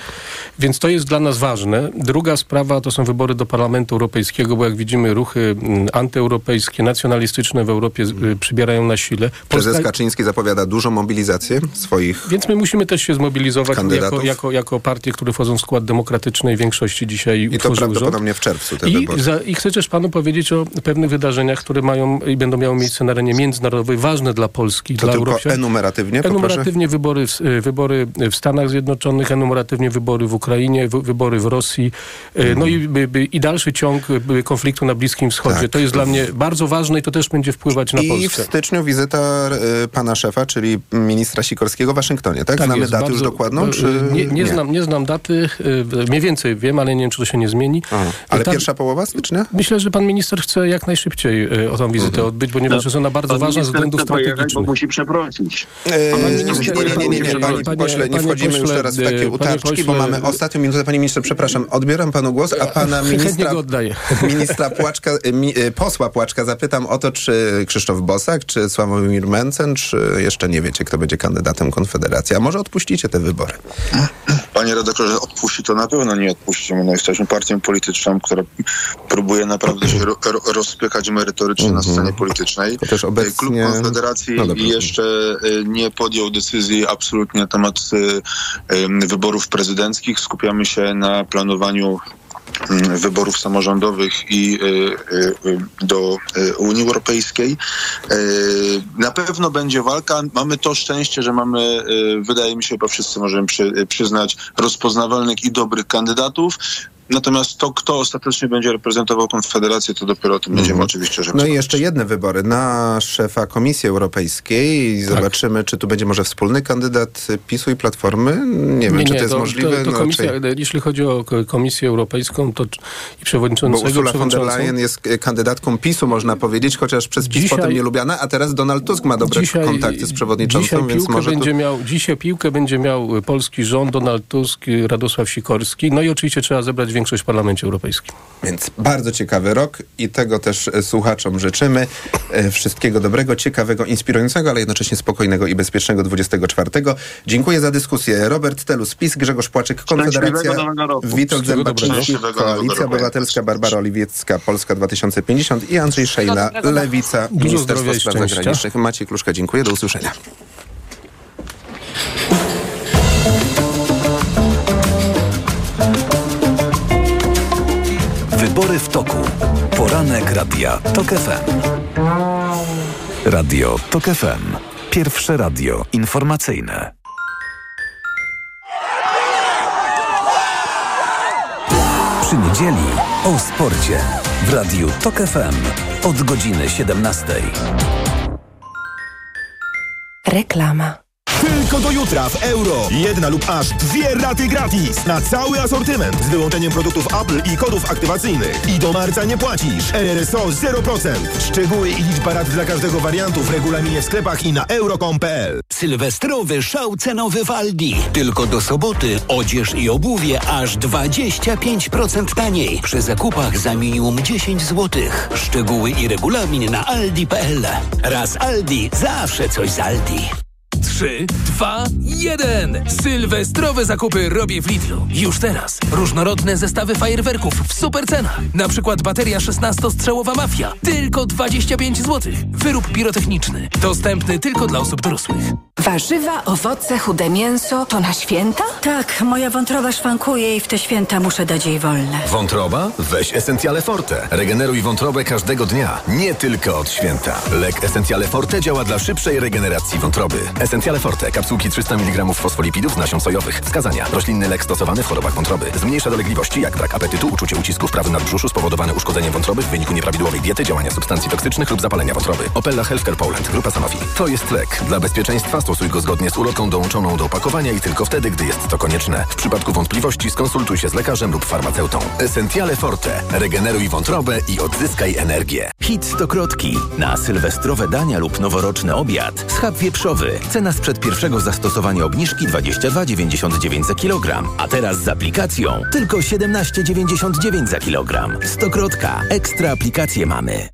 więc to jest dla nas ważne. Druga sprawa to są wybory do Parlamentu Europejskiego, bo jak widzimy ruchy mm, antyeuropejskie, nacjonalistyczne w Europie przybierają na sile. Polska... Prezes Kaczyński zapowiada dużą mobilizację swoich Więc my musimy też się zmobilizować jako, jako, jako partie, które wchodzą w skład demokratycznej większości dzisiaj I to prawdopodobnie rząd. w czerwcu te I, za, I chcę też panu powiedzieć o pewnych wydarzeniach, które mają i będą miały miejsce na arenie międzynarodowej, ważne dla Polski, to dla Europy. enumeratywnie? Enumeratywnie wybory, wybory w Stanach Zjednoczonych, enumeratywnie wybory w Ukrainie, wybory w Rosji, mm. no i, i dalszy ciąg konfliktu na Bliskim Wschodzie. Tak. To jest dla mnie bardzo ważne i to też będzie wpływać na I Polskę. I w styczniu wizyta y, pana szefa, czyli ministra Sikorskiego w Waszyngtonie, tak? tak Znamy datę już dokładną? Czy... Nie, nie, nie, Znam, nie znam daty, mniej więcej wiem, ale nie wiem, czy to się nie zmieni. Aha. Ale pierwsza połowa stycznia? Myślę, że pan minister chce jak najszybciej o tą wizytę mhm. odbyć, ponieważ no, jest ona bardzo ważna z względów strategicznych. Bo musi przeprosić. nie, nie, nie, nie, panie pośle, nie wchodzimy już teraz w takie utarczki, pośle, bo mamy ostatnią minutę. Panie ministrze, przepraszam, odbieram panu głos, a pana ministra, ministra Płaczka, mi, posła Płaczka zapytam o to, czy Krzysztof Bosak, czy Sławomir Mencen, czy jeszcze nie wiecie, kto będzie kandydatem Konfederacji. A może odpuścicie te wybory? Panie redaktorze, odpuści to na pewno nie odpuścimy. No, jesteśmy partią polityczną, która próbuje naprawdę się ro, rozpychać merytorycznie mm -hmm. na scenie mhm. politycznej. To też obecnie... Klub Konfederacji no jeszcze y, nie podjął decyzji absolutnie na temat y, wyborów prezydenckich. Skupiamy się na planowaniu wyborów samorządowych i y, do Unii Europejskiej. Na pewno będzie walka. Mamy to szczęście, że mamy, wydaje mi się, chyba wszyscy możemy przyznać, rozpoznawalnych i dobrych kandydatów. Natomiast to, kto ostatecznie będzie reprezentował Konfederację, to dopiero o tym będziemy mm. oczywiście że. No i jeszcze jedne wybory na szefa Komisji Europejskiej. Tak. Zobaczymy, czy tu będzie może wspólny kandydat PiSu i Platformy. Nie wiem, nie, czy to, jest możliwe. To, to no, komisja, Jeśli chodzi o Komisję Europejską to i przewodniczącego... Bo Ursula von der Leyen jest kandydatką PiSu, można powiedzieć, chociaż przez PiS dzisiaj, potem nie lubiana, a teraz Donald Tusk ma dobre dzisiaj, kontakty z przewodniczącą, dzisiaj więc może będzie to... miał, Dzisiaj piłkę będzie miał polski rząd, Donald Tusk, Radosław Sikorski. No i oczywiście trzeba zebrać większość w Parlamencie Europejskim. Więc bardzo ciekawy rok i tego też e, słuchaczom życzymy. E, wszystkiego dobrego, ciekawego, inspirującego, ale jednocześnie spokojnego i bezpiecznego 24. Dziękuję za dyskusję. Robert Telus, PiS, Grzegorz Płaczek, Konfederacja, Witold Zębaczyński, Koalicja Obywatelska, Barbara Oliwiecka, Polska 2050 i Andrzej Szejna, Lewica, Ministerstwo Spraw Zagranicznych. Maciej Kluszka, dziękuję. Do usłyszenia. Wybory w toku. Poranek Radia TOK FM. Radio TOK FM. Pierwsze radio informacyjne. Przy niedzieli o sporcie. W Radiu TOK FM. Od godziny 17. Reklama. Tylko do jutra w euro. Jedna lub aż dwie raty gratis na cały asortyment z wyłączeniem produktów Apple i kodów aktywacyjnych. I do marca nie płacisz. RRSO 0%. Szczegóły i liczba rat dla każdego wariantu w regulaminie w sklepach i na euro.com.pl. Sylwestrowy szał cenowy w Aldi. Tylko do soboty odzież i obuwie aż 25% taniej. Przy zakupach za minimum 10 zł. Szczegóły i regulamin na aldi.pl. Raz Aldi, zawsze coś z Aldi. 3, 2, 1. Sylwestrowe zakupy robię w Lidlu. Już teraz. Różnorodne zestawy fajerwerków w super cenach. Na przykład bateria 16-strzałowa Mafia. Tylko 25 zł. Wyrób pirotechniczny. Dostępny tylko dla osób dorosłych. Warzywa, owoce, chude mięso to na święta? Tak, moja wątroba szwankuje i w te święta muszę dać jej wolne. Wątroba? Weź Essentiale Forte. Regeneruj wątrobę każdego dnia, nie tylko od święta. Lek Essentiale Forte działa dla szybszej regeneracji wątroby. Essentiale Forte. Kapsułki 300 mg fosfolipidów nasion sojowych. Wskazania. Roślinny lek stosowany w chorobach wątroby. Zmniejsza dolegliwości jak brak apetytu, uczucie ucisku w prawym nadbrzuszu spowodowane uszkodzeniem wątroby w wyniku nieprawidłowej diety, działania substancji toksycznych lub zapalenia wątroby. Opella Healthcare Poland. Grupa Sanofi. To jest lek. Dla bezpieczeństwa stosuj go zgodnie z ulotką dołączoną do opakowania i tylko wtedy, gdy jest to konieczne. W przypadku wątpliwości skonsultuj się z lekarzem lub farmaceutą. Essentiale Forte. Regeneruj wątrobę i odzyskaj energię. Hit stokrotki. Na sylwestrowe dania lub noworoczny obiad. Schab wieprzowy. Cena sprzed pierwszego zastosowania obniżki 22,99 za kilogram. A teraz z aplikacją tylko 17,99 za kilogram. Stokrotka. Ekstra aplikacje mamy.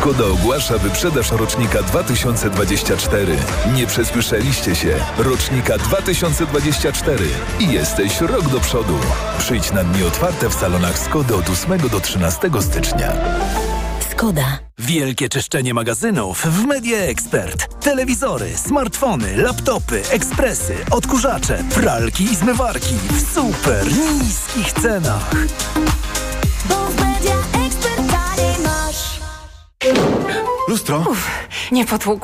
Skoda ogłasza wyprzedaż rocznika 2024. Nie przesłyszeliście się. Rocznika 2024. I jesteś rok do przodu. Przyjdź na dni otwarte w salonach Skody od 8 do 13 stycznia. Skoda. Wielkie czyszczenie magazynów w Media Expert. Telewizory, smartfony, laptopy, ekspresy, odkurzacze, pralki i zmywarki w super niskich cenach. Lustro? Uf, nie potłukło